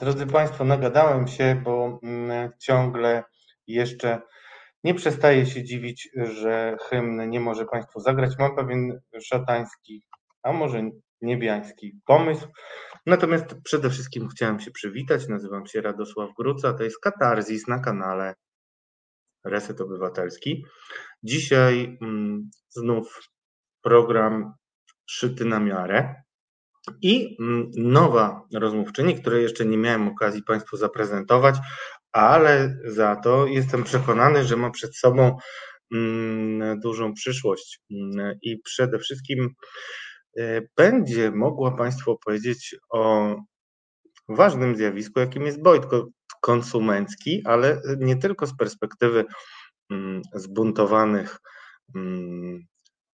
Drodzy Państwo, nagadałem się, bo mm, ciągle jeszcze nie przestaję się dziwić, że hymn nie może Państwu zagrać. Mam pewien szatański, a może niebiański pomysł. Natomiast przede wszystkim chciałem się przywitać. Nazywam się Radosław Gruca. To jest Katarzis na kanale Reset Obywatelski. Dzisiaj mm, znów program szyty na miarę. I mm, nowa rozmówczyni, której jeszcze nie miałem okazji Państwu zaprezentować, ale za to jestem przekonany, że ma przed sobą mm, dużą przyszłość. Mm, i przede wszystkim e, będzie mogła Państwu opowiedzieć o ważnym zjawisku, jakim jest bojkot konsumencki, ale nie tylko z perspektywy zbuntowanych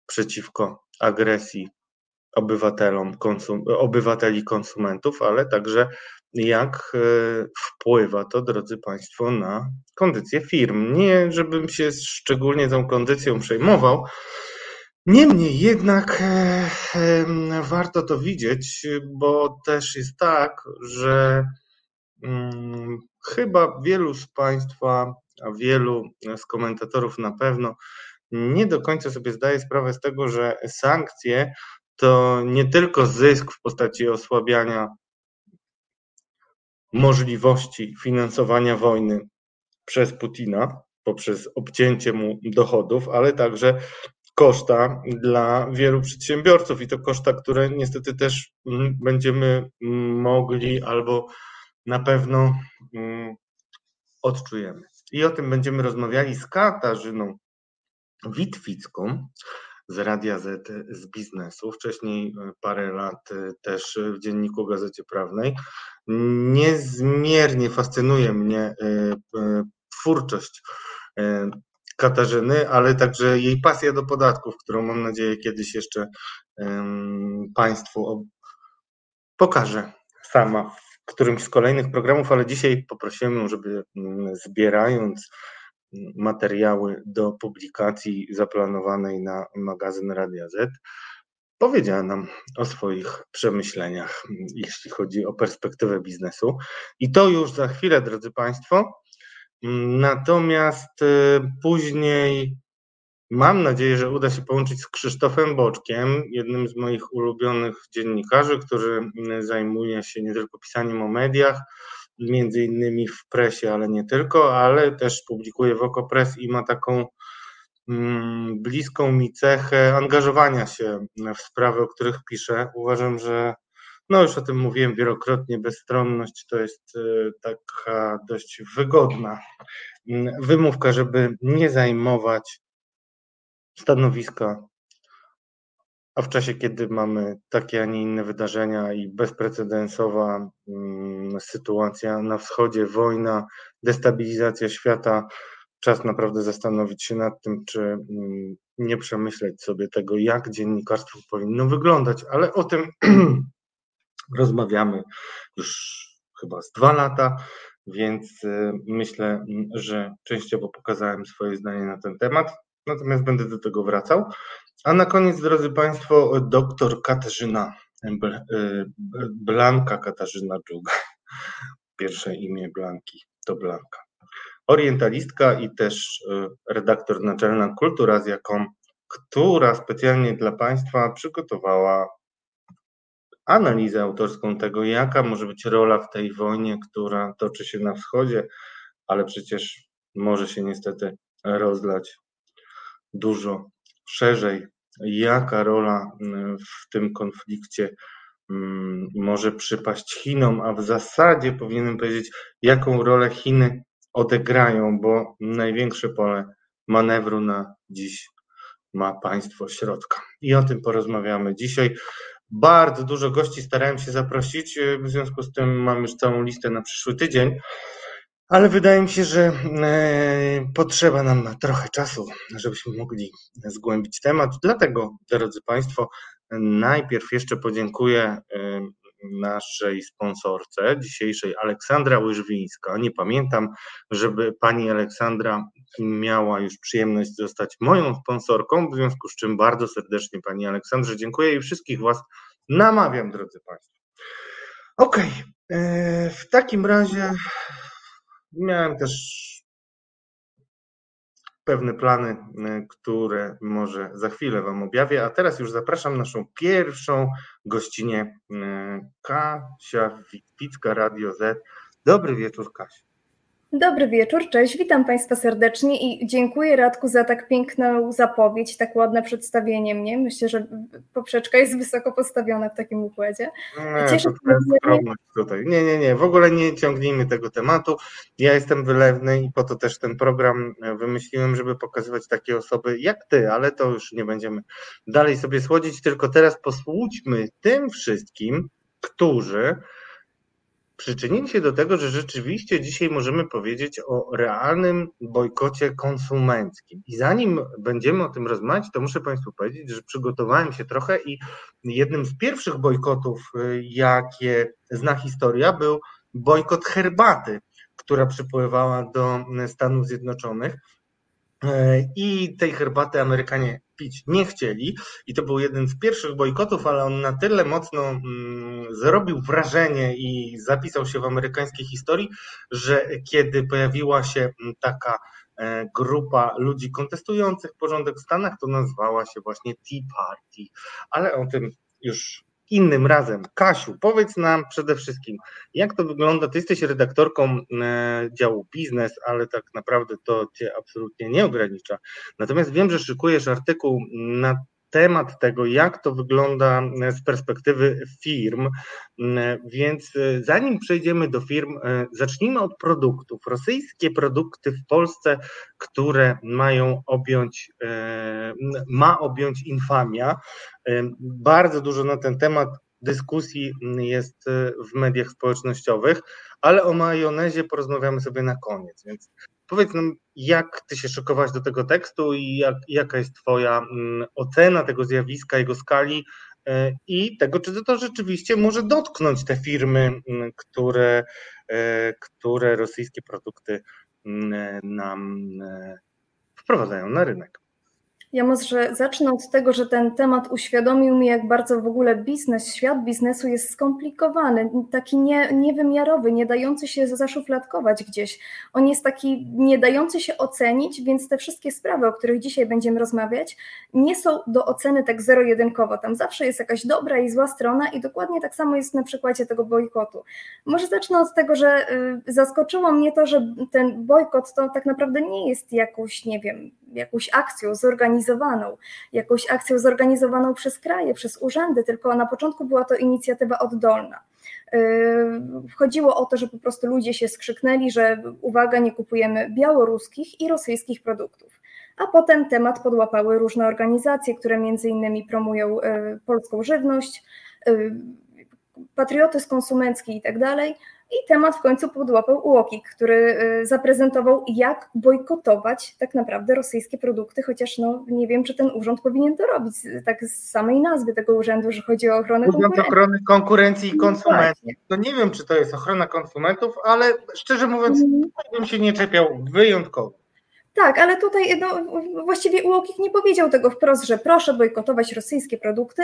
przeciwko agresji obywatelom, konsum, obywateli konsumentów, ale także jak e, wpływa to, drodzy Państwo, na kondycję firm. Nie, żebym się szczególnie tą kondycją przejmował, Niemniej jednak e, warto to widzieć, bo też jest tak, że mm, chyba wielu z Państwa, a wielu z komentatorów na pewno nie do końca sobie zdaje sprawę z tego, że sankcje to nie tylko zysk w postaci osłabiania możliwości finansowania wojny przez Putina poprzez obcięcie mu dochodów, ale także koszta dla wielu przedsiębiorców i to koszta, które niestety też mm, będziemy mogli albo na pewno mm, odczujemy. I o tym będziemy rozmawiali z Katarzyną Witwicką, z Radia Z, z biznesu. Wcześniej e, parę lat e, też w dzienniku Gazecie Prawnej. Niezmiernie fascynuje mnie e, twórczość Katarzyny, ale także jej pasja do podatków, którą mam nadzieję kiedyś jeszcze Państwu pokażę sama w którymś z kolejnych programów, ale dzisiaj poprosiłem ją, żeby mm, zbierając materiały do publikacji zaplanowanej na magazyn Radia Z. Powiedziała nam o swoich przemyśleniach, jeśli chodzi o perspektywę biznesu. I to już za chwilę, drodzy Państwo. Natomiast y, później mam nadzieję, że uda się połączyć z Krzysztofem Boczkiem, jednym z moich ulubionych dziennikarzy, który zajmuje się nie tylko pisaniem o mediach, między innymi w presie, ale nie tylko, ale też publikuje w Okopres i ma taką mm, bliską mi cechę angażowania się w sprawy, o których piszę. Uważam, że no już o tym mówiłem wielokrotnie, bezstronność to jest y, taka dość wygodna mm, wymówka, żeby nie zajmować stanowiska a w czasie, kiedy mamy takie, a nie inne wydarzenia i bezprecedensowa mm, sytuacja na wschodzie, wojna, destabilizacja świata, czas naprawdę zastanowić się nad tym, czy mm, nie przemyśleć sobie tego, jak dziennikarstwo powinno wyglądać, ale o tym rozmawiamy już chyba z dwa lata, więc y, myślę, że częściowo pokazałem swoje zdanie na ten temat, natomiast będę do tego wracał. A na koniec, drodzy Państwo, doktor Katarzyna y, Blanka Katarzyna Dżuga. Pierwsze imię Blanki to Blanka. Orientalistka i też y, redaktor naczelna Kulturazja.com, która specjalnie dla Państwa przygotowała analizę autorską tego, jaka może być rola w tej wojnie, która toczy się na wschodzie, ale przecież może się niestety rozlać dużo szerzej, jaka rola mm, w tym konflikcie mm, może przypaść Chinom, a w zasadzie powinienem powiedzieć, jaką rolę Chiny odegrają, bo największe pole manewru na dziś ma państwo środka. I o tym porozmawiamy dzisiaj. Bardzo dużo gości starałem się zaprosić, w związku z tym mam już całą listę na przyszły tydzień. Ale wydaje mi się, że e, potrzeba nam trochę czasu, żebyśmy mogli zgłębić temat. Dlatego, drodzy Państwo, najpierw jeszcze podziękuję e, naszej sponsorce dzisiejszej, Aleksandra Łyżwińska. Nie pamiętam, żeby pani Aleksandra miała już przyjemność zostać moją sponsorką, w związku z czym bardzo serdecznie pani Aleksandrze dziękuję i wszystkich Was namawiam, drodzy Państwo. Okej, E, w takim razie miałem też pewne plany, e, które może za chwilę Wam objawię, a teraz już zapraszam naszą pierwszą gościnę, e, Kasia Witwicka, Radio Z. Dobry wieczór, Kasia. Dobry wieczór, cześć, witam Państwa serdecznie i dziękuję Radku za tak piękną zapowiedź, tak ładne przedstawienie mnie. Myślę, że poprzeczka jest wysoko postawiona w takim układzie. Nie, Cieszę się tutaj. Nie, nie, nie, w ogóle nie ciągnijmy tego tematu. Ja jestem wylewny i po to też ten program wymyśliłem, żeby pokazywać takie osoby jak Ty, ale to już nie będziemy dalej sobie słodzić, tylko teraz posłuchajmy tym wszystkim, którzy przyczynili się do tego, że rzeczywiście dzisiaj możemy powiedzieć o realnym bojkocie konsumenckim. I zanim będziemy o tym rozmawiać, to muszę Państwu powiedzieć, że przygotowałem się trochę i jednym z pierwszych bojkotów, y, jakie zna historia, był bojkot herbaty, która przypływała do Stanów Zjednoczonych. E, I tej herbaty Amerykanie pić nie chcieli. I to był jeden z pierwszych bojkotów, ale on na tyle mocno mm, zrobił wrażenie i zapisał się w amerykańskiej historii, że kiedy pojawiła się mm, taka e, grupa ludzi kontestujących porządek w Stanach, to nazwała się właśnie Tea Party. Ale o tym już innym razem. Kasiu, powiedz nam przede wszystkim, jak to wygląda? Ty jesteś redaktorką e, działu biznes, ale tak naprawdę to cię absolutnie nie ogranicza. Natomiast wiem, że szykujesz artykuł na temat tego, jak to wygląda z perspektywy firm. Więc e, zanim przejdziemy do firm, e, zacznijmy od produktów. Rosyjskie produkty w Polsce, które mają objąć, e, ma objąć infamia. Bardzo dużo na ten temat dyskusji jest w mediach społecznościowych, ale o majonezie porozmawiamy sobie na koniec. Więc Powiedz nam, jak ty się szykowałaś do tego tekstu i jak, jaka jest twoja mm, ocena tego zjawiska, jego skali e, i tego, czy to rzeczywiście może dotknąć te firmy, mm, które, e, które rosyjskie produkty mm, nam e, wprowadzają na rynek. Ja może zacznę od tego, że ten temat uświadomił mi, jak bardzo w ogóle biznes, świat biznesu jest skomplikowany, taki nie, niewymiarowy, nie dający się zaszufladkować gdzieś. On jest taki nie dający się ocenić, więc te wszystkie sprawy, o których dzisiaj będziemy rozmawiać, nie są do oceny tak zero-jedynkowo. Tam zawsze jest jakaś dobra i zła strona i dokładnie tak samo jest na przykładzie tego bojkotu. Może zacznę od tego, że y, zaskoczyło mnie to, że ten bojkot to tak naprawdę nie jest jakąś, nie wiem, jakąś akcją zorganizowaną, jakąś akcją zorganizowaną przez kraje, przez urzędy, tylko na początku była to inicjatywa oddolna. Yy, chodziło o to, że po prostu ludzie się skrzyknęli, że uwaga, nie kupujemy białoruskich i rosyjskich produktów. A potem temat podłapały różne organizacje, które między innymi promują yy, polską żywność, yy, patriotyzm konsumencki i tak dalej. I temat w końcu podłapał UOKiK, który y, zaprezentował, jak bojkotować tak naprawdę rosyjskie produkty, chociaż no, nie wiem, czy ten urząd powinien to robić, tak z samej nazwy tego urzędu, że chodzi o ochronę Urząd konkurencji. Ochrony Konkurencji i Konsumentów. No nie wiem, czy to jest ochrona konsumentów, ale szczerze mówiąc, mm. bym się nie czepiał wyjątkowo. Tak, ale tutaj no, właściwie UOKiK nie powiedział tego wprost, że proszę bojkotować rosyjskie produkty.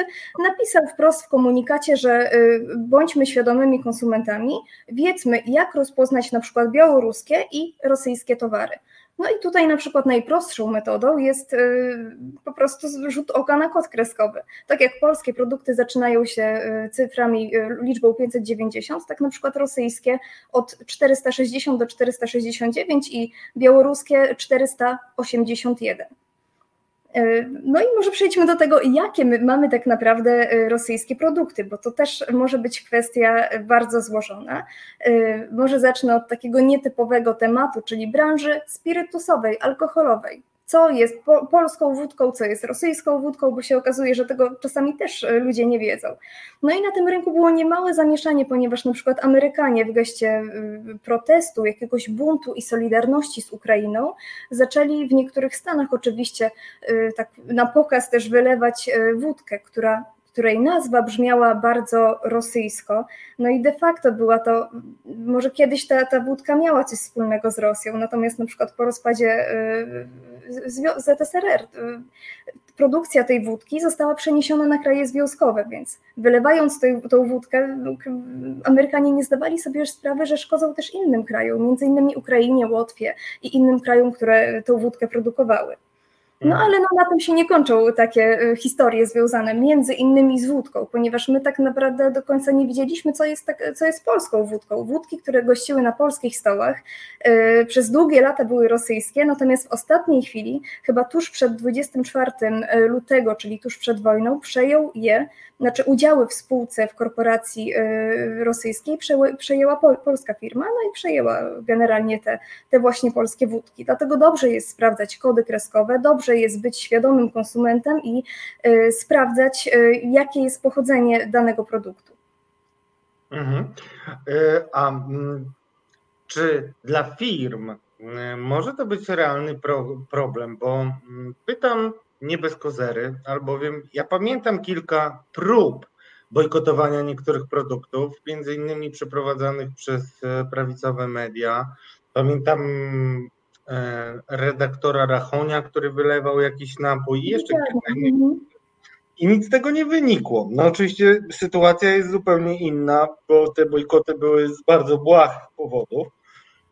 Napisał wprost w komunikacie, że y, bądźmy świadomymi konsumentami, wiedzmy jak rozpoznać na przykład białoruskie i rosyjskie towary. No i tutaj na przykład najprostszą metodą jest y, po prostu rzut oka na kod kreskowy. Tak jak polskie produkty zaczynają się y, cyframi, y, liczbą 590, tak na przykład rosyjskie od 460 do 469 i białoruskie 481. E, no i może przejdźmy do tego, jakie my mamy tak naprawdę e, rosyjskie produkty, bo to też może być kwestia bardzo złożona. E, może zacznę od takiego nietypowego tematu, czyli branży spirytusowej, alkoholowej co jest po, polską wódką, co jest rosyjską wódką, bo się okazuje, że tego czasami też e, ludzie nie wiedzą. No i na tym rynku było niemałe zamieszanie, ponieważ na przykład Amerykanie w geście e, protestu, jakiegoś buntu i solidarności z Ukrainą zaczęli w niektórych stanach oczywiście e, tak na pokaz też wylewać wódkę, która której nazwa brzmiała bardzo rosyjsko. No i de facto była to, może kiedyś ta, ta wódka miała coś wspólnego z Rosją, natomiast na przykład po rozpadzie ZSRR produkcja tej wódki została przeniesiona na kraje związkowe, więc wylewając tę, tą wódkę, Amerykanie nie zdawali sobie sprawy, że szkodzą też innym krajom, między innymi Ukrainie, Łotwie i innym krajom, które tą wódkę produkowały. No mhm. ale no, na tym się nie kończą takie y, historie związane między innymi z wódką, ponieważ my tak naprawdę do końca nie wiedzieliśmy, co jest, tak, co jest polską wódką. Wódki, które gościły na polskich stołach, yy, przez długie lata były rosyjskie, natomiast w ostatniej chwili, chyba tuż przed 24 y, lutego, czyli tuż przed wojną, przejął je znaczy udziały w spółce w korporacji y, rosyjskiej przejęła polska firma, no i przejęła generalnie te, te właśnie polskie wódki. Dlatego dobrze jest sprawdzać kody kreskowe, dobrze jest być świadomym konsumentem i y, sprawdzać, y, jakie jest pochodzenie danego produktu. Mhm. A mm, czy dla firm może to być realny problem? Bo mm, pytam nie bez kozery, albowiem ja pamiętam kilka prób bojkotowania niektórych produktów, między innymi przeprowadzanych przez e, prawicowe media. Pamiętam redaktora Rachonia, który wylewał jakiś napój i jeszcze kilka innych. I nic z tego nie wynikło. No oczywiście sytuacja jest zupełnie inna, bo te bojkoty były z bardzo błahych powodów.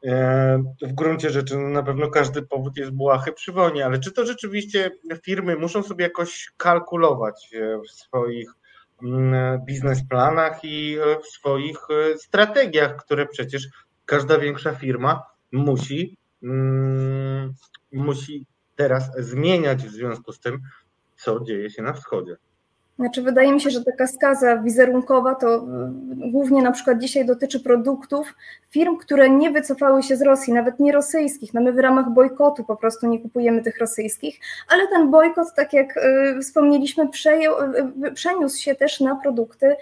E, w gruncie rzeczy no na pewno każdy powód jest błahy przy wojnie, ale czy to rzeczywiście firmy muszą sobie jakoś kalkulować e, w swoich mm, biznesplanach i e, w swoich strategiach, które przecież każda większa firma musi, musi teraz zmieniać w związku z tym, co dzieje się na wschodzie. Znaczy, wydaje mi się, że taka skaza wizerunkowa to y, głównie na przykład dzisiaj dotyczy produktów firm, które nie wycofały się z Rosji, nawet nie rosyjskich. No my w ramach bojkotu po prostu nie kupujemy tych rosyjskich, ale ten bojkot, tak jak y, wspomnieliśmy, y, przeniósł się też na produkty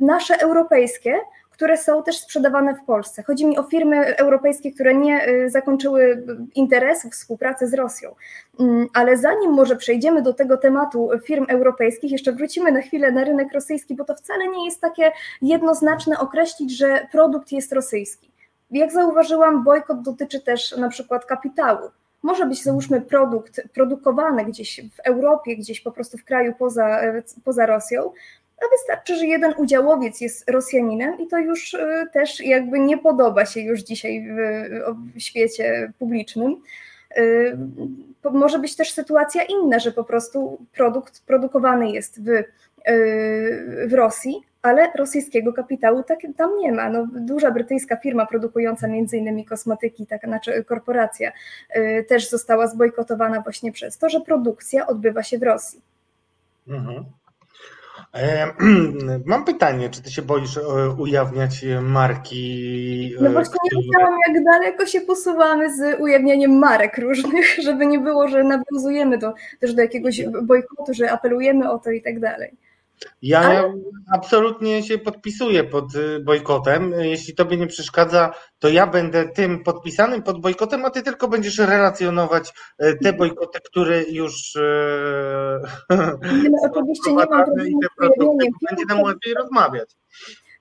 nasze europejskie, które są też sprzedawane w Polsce. Chodzi mi o firmy europejskie, które nie y, zakończyły interesu współpracy z Rosją. Mm, ale zanim może przejdziemy do tego tematu firm europejskich, jeszcze wrócimy na chwilę na rynek rosyjski, bo to wcale nie jest takie jednoznaczne określić, że produkt jest rosyjski. Jak zauważyłam, bojkot dotyczy też na przykład kapitału. Może być załóżmy produkt produkowany gdzieś w Europie, gdzieś po prostu w kraju poza, poza Rosją, a wystarczy, że jeden udziałowiec jest Rosjaninem i to już y, też jakby nie podoba się już dzisiaj w, w świecie publicznym. Y, może być też sytuacja inna, że po prostu produkt produkowany jest w, y, w Rosji, ale rosyjskiego kapitału tak, tam nie ma. No, duża brytyjska firma produkująca między innymi kosmetyki, tak, znaczy korporacja, też została zbojkotowana właśnie przez to, że produkcja odbywa się w Rosji. Mhm. Mam pytanie, czy ty się boisz e, ujawniać marki? E, no właśnie nie wiedziałam, jak daleko się posuwamy z ujawnianiem marek różnych, żeby nie było, że nawiązujemy do, też do jakiegoś bojkotu, że apelujemy o to i tak dalej. Ja Ale... absolutnie się podpisuję pod y, bojkotem. Jeśli tobie nie przeszkadza, to ja będę tym podpisanym pod bojkotem, a ty tylko będziesz relacjonować y, te bojkoty, które już. Y, no, oczywiście nie mam problemu. Będzie nam łatwiej rozmawiać.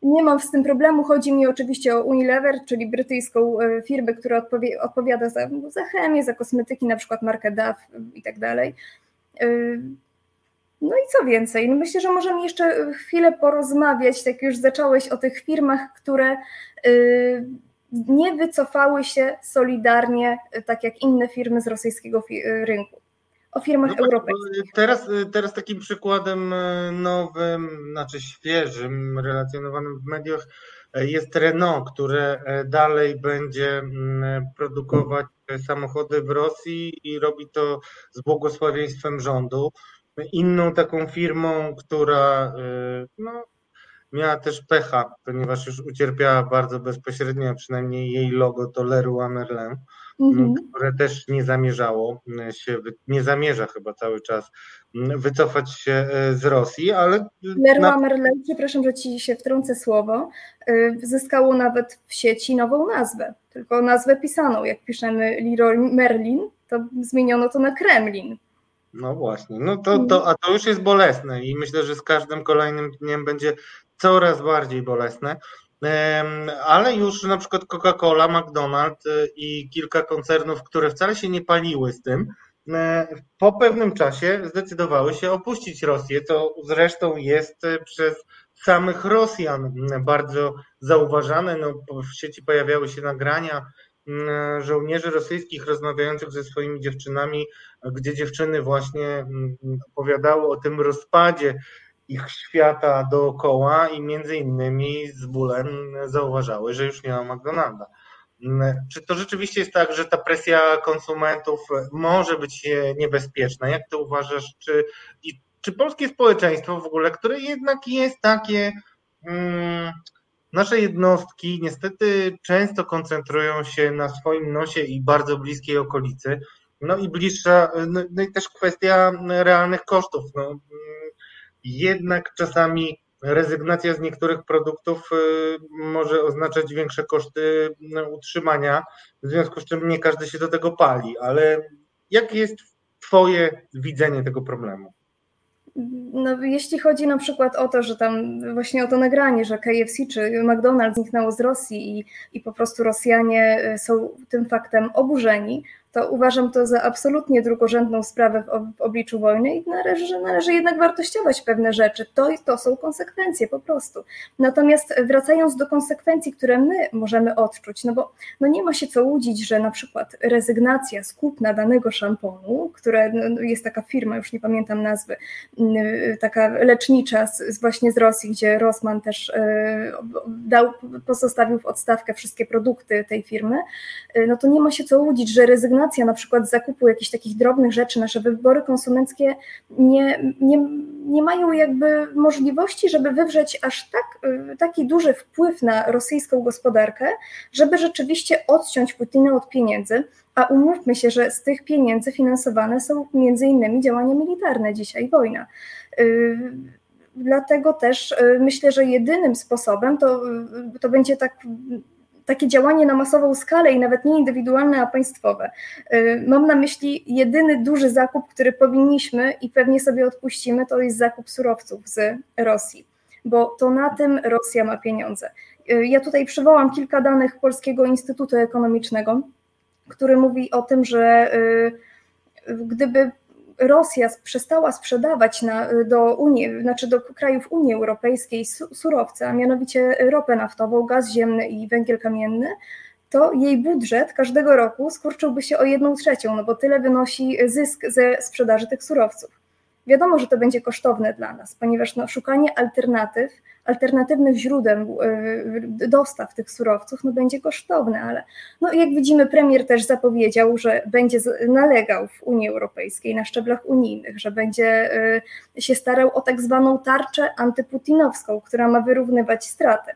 Nie mam z tym problemu. Chodzi mi oczywiście o Unilever, czyli brytyjską firmę, która odpowiada za, za chemię, za kosmetyki, na przykład markę DAF i tak dalej. No i co więcej, no myślę, że możemy jeszcze chwilę porozmawiać, tak już zacząłeś o tych firmach, które y, nie wycofały się solidarnie, tak jak inne firmy z rosyjskiego rynku. O firmach no tak, europejskich. Teraz, teraz takim przykładem y, nowym, znaczy świeżym, relacjonowanym w mediach y, jest Renault, które dalej będzie mm, produkować samochody w Rosji i robi to z błogosławieństwem rządu inną taką firmą, która y, no, miała też pecha, ponieważ już ucierpiała bardzo bezpośrednio, a przynajmniej jej logo to Leroy Merlin, mhm. które też nie zamierzało się, nie zamierza chyba cały czas wycofać się y, z Rosji, ale... Leroy na... Merlin, przepraszam, że Ci się wtrącę słowo, y, zyskało nawet w sieci nową nazwę, tylko nazwę pisaną, jak piszemy Leroy Merlin, to zmieniono to na Kremlin. No właśnie, no to, to, a to już jest bolesne i myślę, że z każdym kolejnym dniem będzie coraz bardziej bolesne. Ale już na przykład Coca-Cola, McDonald's y, i kilka koncernów, które wcale się nie paliły z tym, e, po pewnym czasie zdecydowały się opuścić Rosję, co zresztą jest y, przez samych Rosjan bardzo zauważane. No, w sieci pojawiały się nagrania żołnierzy rosyjskich rozmawiających ze swoimi dziewczynami, gdzie dziewczyny właśnie mm, opowiadały o tym rozpadzie ich świata dookoła i między innymi z bólem zauważały, że już nie ma McDonalda. Mm, czy to rzeczywiście jest tak, że ta presja konsumentów może być niebezpieczna? Jak ty uważasz, czy, czy polskie społeczeństwo w ogóle, które jednak jest takie, nasze jednostki niestety często koncentrują się na swoim nosie i bardzo bliskiej okolicy, no i bliższa, no, no i też kwestia realnych kosztów. No, jednak czasami rezygnacja z niektórych produktów y, może oznaczać większe koszty no, utrzymania, w związku z czym nie każdy się do tego pali, ale jakie jest Twoje widzenie tego problemu? No, jeśli chodzi na przykład o to, że tam właśnie o to nagranie, że KFC czy McDonald's zniknęło z Rosji i, i po prostu Rosjanie y, są tym faktem oburzeni, to uważam to za absolutnie drugorzędną sprawę w, obliczu wojny i należy, że należy jednak wartościować pewne rzeczy. To, to są konsekwencje po prostu. Natomiast wracając do konsekwencji, które my możemy odczuć, no bo no nie ma się co łudzić, że na przykład rezygnacja z kupna danego szamponu, które no, no jest taka firma, już nie pamiętam nazwy, taka lecznicza z, właśnie z Rosji, gdzie Rossmann też e, dał, pozostawił w odstawkę wszystkie produkty tej firmy, e, no to nie ma się co łudzić, że rezygnacja na przykład zakupu jakichś takich drobnych rzeczy, nasze wybory konsumenckie nie, nie, nie mają jakby możliwości, żeby wywrzeć aż tak, y, taki duży wpływ na rosyjską gospodarkę, żeby rzeczywiście odciąć Putina od pieniędzy, a umówmy się, że z tych pieniędzy finansowane są między innymi działania militarne dzisiaj, wojna. Y, dlatego też y, myślę, że jedynym sposobem to, to będzie tak takie działanie na masową skalę i nawet nie indywidualne, a państwowe. Y, mam na myśli jedyny duży zakup, który powinniśmy i pewnie sobie odpuścimy, to jest zakup surowców z Rosji, bo to na tym Rosja ma pieniądze. Y, ja tutaj przywołam kilka danych Polskiego Instytutu Ekonomicznego, który mówi o tym, że y, gdyby Rosja przestała sprzedawać na, do Unii, znaczy do krajów Unii Europejskiej surowce, a mianowicie ropę naftową, gaz ziemny i węgiel kamienny, to jej budżet każdego roku skurczyłby się o jedną trzecią, no bo tyle wynosi zysk ze sprzedaży tych surowców. Wiadomo, że to będzie kosztowne dla nas, ponieważ no, szukanie alternatyw, alternatywnych źródeł y, dostaw tych surowców no, będzie kosztowne, ale no, jak widzimy, premier też zapowiedział, że będzie nalegał w Unii Europejskiej na szczeblach unijnych, że będzie y, się starał o tak zwaną tarczę antyputinowską, która ma wyrównywać straty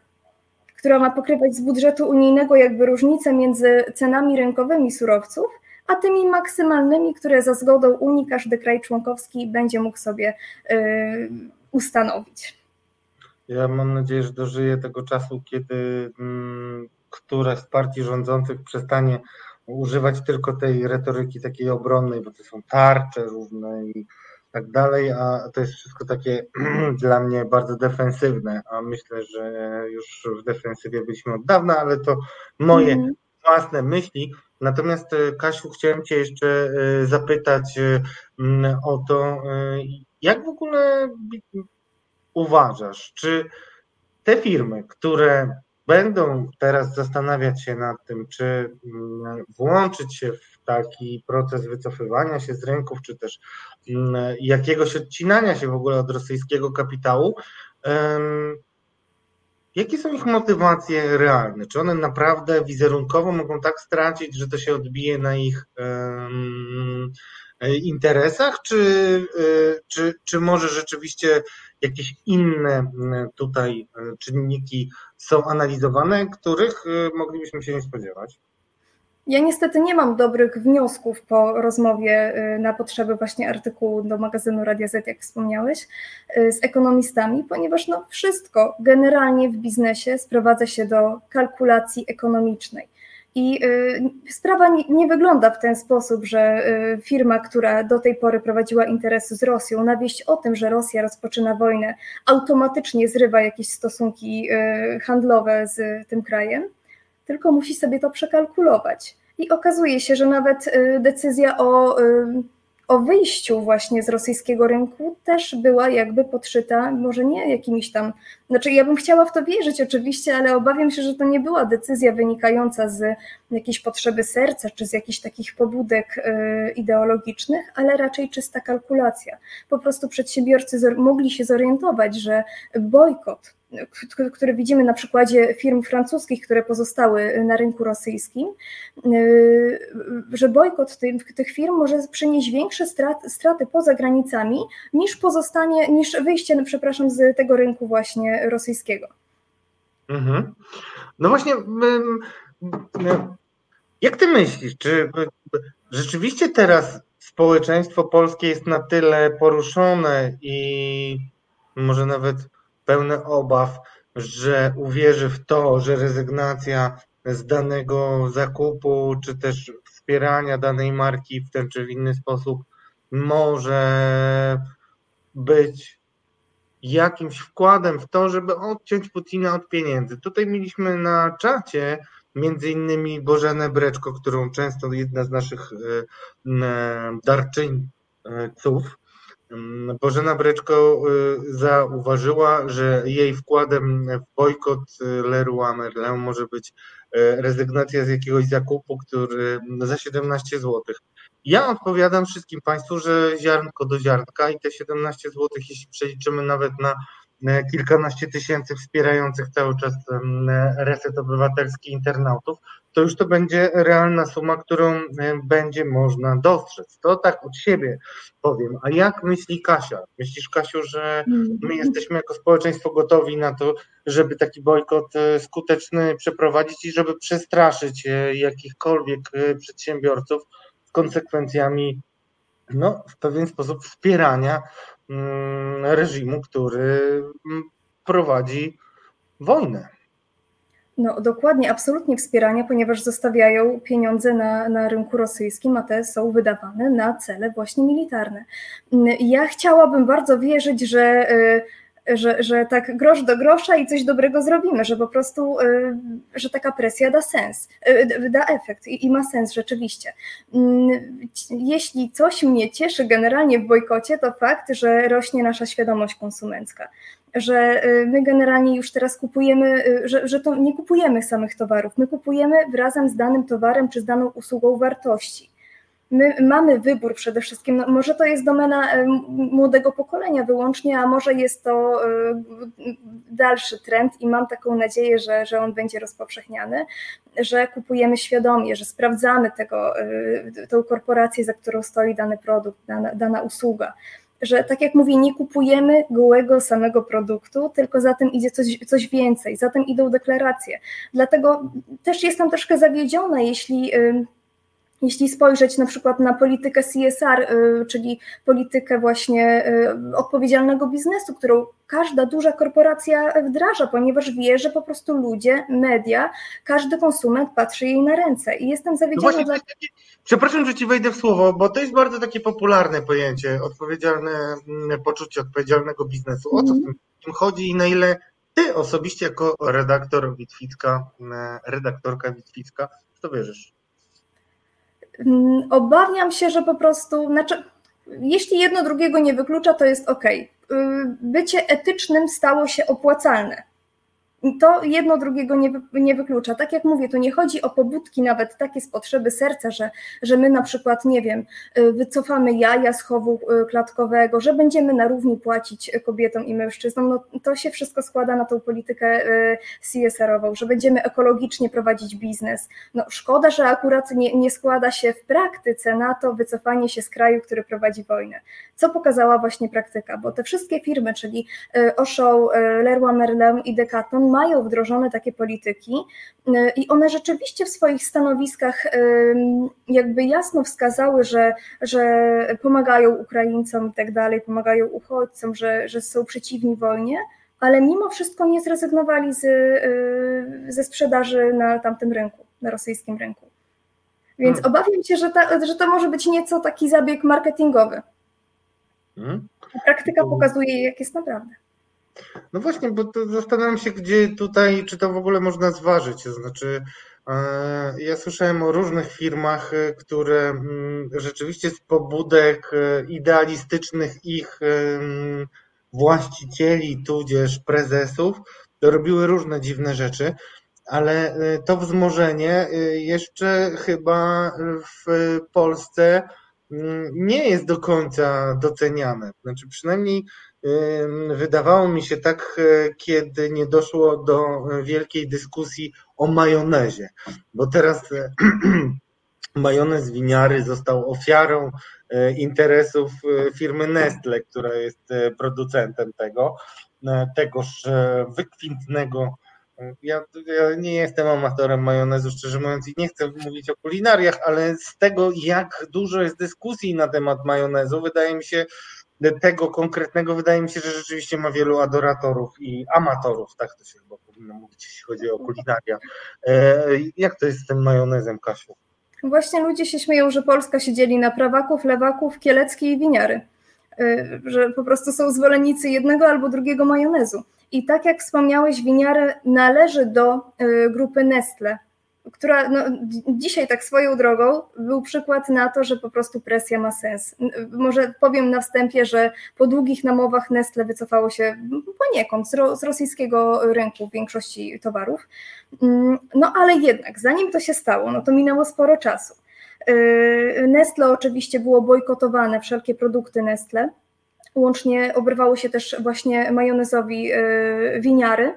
która ma pokrywać z budżetu unijnego jakby różnicę między cenami rynkowymi surowców, a tymi maksymalnymi, które za zgodą Unii każdy kraj członkowski będzie mógł sobie y, ustanowić. Ja mam nadzieję, że dożyję tego czasu, kiedy mm, któraś z partii rządzących przestanie używać tylko tej retoryki takiej obronnej, bo to są tarcze różne i tak dalej, a to jest wszystko takie dla mnie bardzo defensywne, a myślę, że już w defensywie byliśmy od dawna, ale to moje mm. własne myśli. Natomiast e, Kasiu, chciałem Cię jeszcze e, zapytać e, o to, jak w ogóle uważasz, czy te firmy, które będą teraz zastanawiać się nad tym, czy włączyć się w taki proces wycofywania się z rynków, czy też jakiegoś odcinania się w ogóle od rosyjskiego kapitału, Jakie są ich motywacje realne? Czy one naprawdę wizerunkowo mogą tak stracić, że to się odbije na ich um, interesach, czy, e, czy, czy może rzeczywiście jakieś inne tutaj e, czynniki są analizowane, których moglibyśmy się nie spodziewać? Ja niestety nie mam dobrych wniosków po rozmowie y, na potrzeby właśnie artykułu do magazynu Radia Z, jak wspomniałeś, y, z ekonomistami, ponieważ no wszystko generalnie w biznesie sprowadza się do kalkulacji ekonomicznej. I sprawa nie wygląda w ten sposób, że firma, która do tej pory prowadziła interesy z Rosją, na wieść o tym, że Rosja rozpoczyna wojnę, automatycznie zrywa jakieś stosunki handlowe z tym krajem, tylko musi sobie to przekalkulować. I okazuje się, że nawet decyzja o o wyjściu właśnie z rosyjskiego rynku też była jakby podszyta, może nie jakimiś tam, znaczy ja bym chciała w to wierzyć oczywiście, ale obawiam się, że to nie była decyzja wynikająca z jakiejś potrzeby serca czy z jakichś takich pobudek y, ideologicznych, ale raczej czysta kalkulacja. Po prostu przedsiębiorcy mogli się zorientować, że bojkot który widzimy na przykładzie firm francuskich, które pozostały na rynku rosyjskim, y, że bojkot tych, firm może przynieść większe straty, straty poza granicami niż pozostanie, niż wyjście, no, przepraszam, z tego rynku właśnie rosyjskiego. Mhm. No właśnie, jak ty myślisz, czy rzeczywiście teraz społeczeństwo polskie jest na tyle poruszone i może nawet pełne obaw, że uwierzy w to, że rezygnacja z danego zakupu, czy też wspierania danej marki w ten czy w inny sposób może być jakimś wkładem w to, żeby odciąć Putina od pieniędzy. Tutaj mieliśmy na czacie między innymi Bożenę Breczko, którą często jedna z naszych e, darczyńców Mm, Bożena Breczko y, zauważyła, że jej wkładem w bojkot y, Leroy Merlin może być y, rezygnacja z jakiegoś zakupu, który za 17 zł. Ja odpowiadam wszystkim Państwu, że ziarnko do ziarnka i te 17 zł, jeśli przeliczymy nawet na kilkanaście tysięcy wspierających cały czas reset obywatelski internautów, to już to będzie realna suma, którą będzie można dostrzec. To tak od siebie powiem. A jak myśli Kasia? Myślisz, Kasiu, że my jesteśmy jako społeczeństwo gotowi na to, żeby taki bojkot e, skuteczny przeprowadzić i żeby przestraszyć e, jakichkolwiek e, przedsiębiorców z konsekwencjami no, w pewien sposób wspierania Mm, reżimu, który mm, prowadzi wojnę. No dokładnie, absolutnie wspierania, ponieważ zostawiają pieniądze na, na rynku rosyjskim, a te są wydawane na cele właśnie militarne. Ja chciałabym bardzo wierzyć, że y, że, że tak grosz do grosza i coś dobrego zrobimy, że po prostu, y, że taka presja da sens, y, da efekt i, i ma sens rzeczywiście. Mm, jeśli coś mnie cieszy generalnie w bojkocie, to fakt, że rośnie nasza świadomość konsumencka że y, my generalnie już teraz kupujemy, że, że to nie kupujemy samych towarów, my kupujemy razem z danym towarem czy z daną usługą wartości. My mamy wybór przede wszystkim. No, może to jest domena e, młodego pokolenia wyłącznie, a może jest to dalszy trend i mam taką nadzieję, że, że on będzie rozpowszechniany, że kupujemy świadomie, że sprawdzamy tego, tą korporację, za którą stoi dany produkt, dana, dana usługa że tak jak mówię, nie kupujemy gołego samego produktu, tylko za tym idzie coś, coś więcej, za tym idą deklaracje. Dlatego też jestem troszkę zawiedziona, jeśli jeśli spojrzeć na przykład na politykę CSR, y, czyli politykę właśnie y, odpowiedzialnego biznesu, którą każda duża korporacja wdraża, ponieważ wie, że po prostu ludzie, media, każdy konsument patrzy jej na ręce. I jestem zawiedziona. No dla... Przepraszam, że ci wejdę w słowo, bo to jest bardzo takie popularne pojęcie, odpowiedzialne mm, poczucie odpowiedzialnego biznesu. O co w tym chodzi i na ile ty osobiście jako redaktor Witwicka, mm, redaktorka Witwicka, w to wierzysz? Mm, obawiam się, że po prostu, znaczy, jeśli jedno drugiego nie wyklucza, to jest ok. Bycie etycznym stało się opłacalne to jedno drugiego nie, nie wyklucza. Tak jak mówię, to nie chodzi o pobudki nawet takie z potrzeby serca, że, że my na przykład, nie wiem, y, wycofamy jaja z chowu y, klatkowego, że będziemy na równi płacić kobietom i mężczyznom. No, to się wszystko składa na tą politykę y, CSR-ową, że będziemy ekologicznie prowadzić biznes. No, szkoda, że akurat nie, nie składa się w praktyce na to wycofanie się z kraju, który prowadzi wojnę. Co pokazała właśnie praktyka, bo te wszystkie firmy, czyli Auchan, Leroy Merlin i Decathlon mają wdrożone takie polityki y, i one rzeczywiście w swoich stanowiskach y, jakby jasno wskazały, że, że pomagają Ukraińcom i tak dalej, pomagają uchodźcom, że, że są przeciwni wojnie, ale mimo wszystko nie zrezygnowali z, y, ze sprzedaży na tamtym rynku. na rosyjskim rynku. Więc hmm. obawiam się, że, ta, że to może być nieco taki zabieg marketingowy. Hmm. Praktyka pokazuje, jak jest naprawdę. No właśnie, bo zastanawiam się, gdzie tutaj, czy to w ogóle można zważyć. To znaczy, e, ja słyszałem o różnych firmach, e, które mm, rzeczywiście z pobudek e, idealistycznych ich właścicieli, tudzież prezesów, robiły różne dziwne rzeczy, ale to wzmożenie jeszcze chyba w Polsce mm, nie jest do końca doceniane. Znaczy przynajmniej wydawało mi się tak, e, kiedy nie doszło do wielkiej dyskusji o majonezie, bo teraz e, majonez winiary został ofiarą e, interesów firmy Nestle, która jest producentem tego, tegoż wykwintnego. Ja, ja, nie jestem amatorem majonezu, szczerze mówiąc, i nie chcę mówić o kulinariach, ale z tego, jak dużo jest dyskusji na temat majonezu, wydaje mi się, tego konkretnego wydaje mi się, że rzeczywiście ma wielu adoratorów i amatorów, tak to się chyba powinno mówić, jeśli chodzi o kulinaria. E, jak to jest z tym majonezem, Kasiu? Właśnie ludzie się śmieją, że Polska się dzieli na prawaków, lewaków, kieleckie i winiary. E, że po prostu są zwolennicy jednego albo drugiego majonezu. I tak jak wspomniałeś, winiary należy do e, grupy Nestle, która no, dzisiaj tak swoją drogą był przykład na to, że po prostu presja ma sens. Może powiem na wstępie, że po długich namowach Nestle wycofało się poniekąd z, ro, z rosyjskiego rynku w większości towarów. Mm, no ale jednak, zanim to się stało, no to minęło sporo czasu. Yy, Nestle oczywiście było bojkotowane, wszelkie produkty Nestle. Łącznie obrywało się też właśnie majonezowi yy, winiary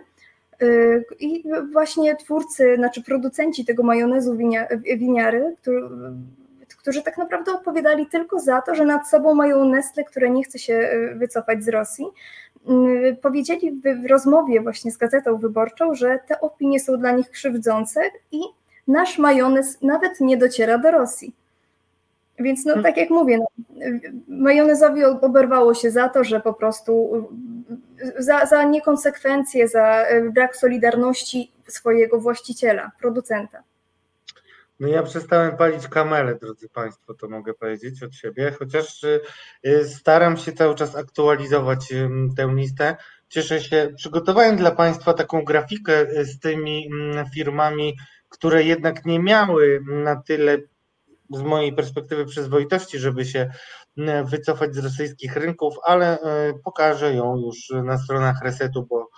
I właśnie twórcy, znaczy producenci tego majonezu winiary, którzy tak naprawdę odpowiadali tylko za to, że nad sobą mają Nestle, które nie chce się y, wycofać z Rosji, y, powiedzieli w rozmowie właśnie z Gazetą Wyborczą, że te opinie są dla nich krzywdzące i nasz majonez nawet nie dociera do Rosji. Więc no hmm. tak jak mówię, no, majonezowi oberwało się za to, że po prostu za, za niekonsekwencje, za e, brak solidarności swojego właściciela, producenta. No ja przestałem palić kamelę, drodzy Państwo, to mogę powiedzieć od siebie, chociaż e, staram się cały czas aktualizować tę listę. Cieszę się, przygotowałem dla Państwa taką grafikę z tymi firmami, które jednak nie miały na tyle z mojej perspektywy przyzwoitości, żeby się e, wycofać z rosyjskich rynków, ale e, pokażę ją już na stronach resetu, bo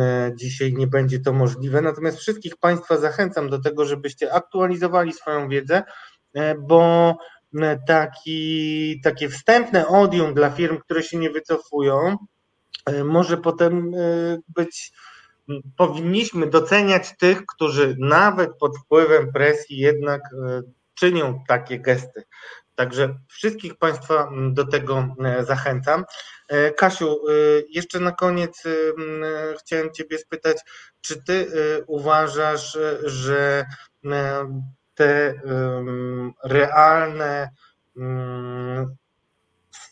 e, dzisiaj nie będzie to możliwe. Natomiast wszystkich Państwa zachęcam do tego, żebyście aktualizowali swoją wiedzę, bo taki, takie wstępne odium dla firm, które się nie wycofują, może potem być. Powinniśmy doceniać tych, którzy nawet pod wpływem presji jednak czynią takie gesty. Także wszystkich Państwa mm, do tego e, zachęcam. E, Kasiu, e, jeszcze na koniec chciałem Ciebie spytać, czy Ty uważasz, że te realne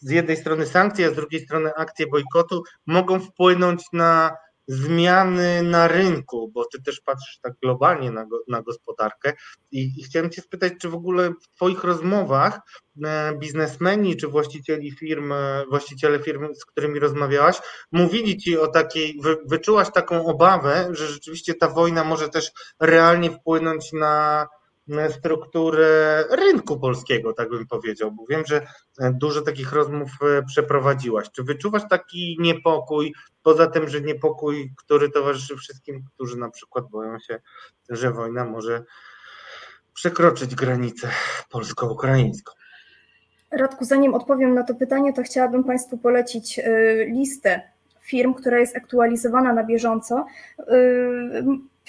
z jednej strony sankcje, a z drugiej strony akcje bojkotu mogą wpłynąć na zmiany na rynku, bo ty też patrzysz tak globalnie na, na gospodarkę. I, i chciałem cię spytać, czy w ogóle w twoich rozmowach e, biznesmeni czy właścicieli firm, e, właściciele firm, z którymi rozmawiałaś, mówili ci o takiej, wy, wyczułaś taką obawę, że rzeczywiście ta wojna może też realnie wpłynąć na strukturę rynku polskiego, tak bym powiedział, bo wiem, że dużo takich rozmów e, przeprowadziłaś. Czy wyczuwasz taki niepokój, poza tym, że niepokój, który towarzyszy wszystkim, którzy na przykład boją się, że wojna może przekroczyć granicę polsko-ukraińską? Radku, zanim odpowiem na to pytanie, to chciałabym Państwu polecić e, listę firm, która jest aktualizowana na bieżąco.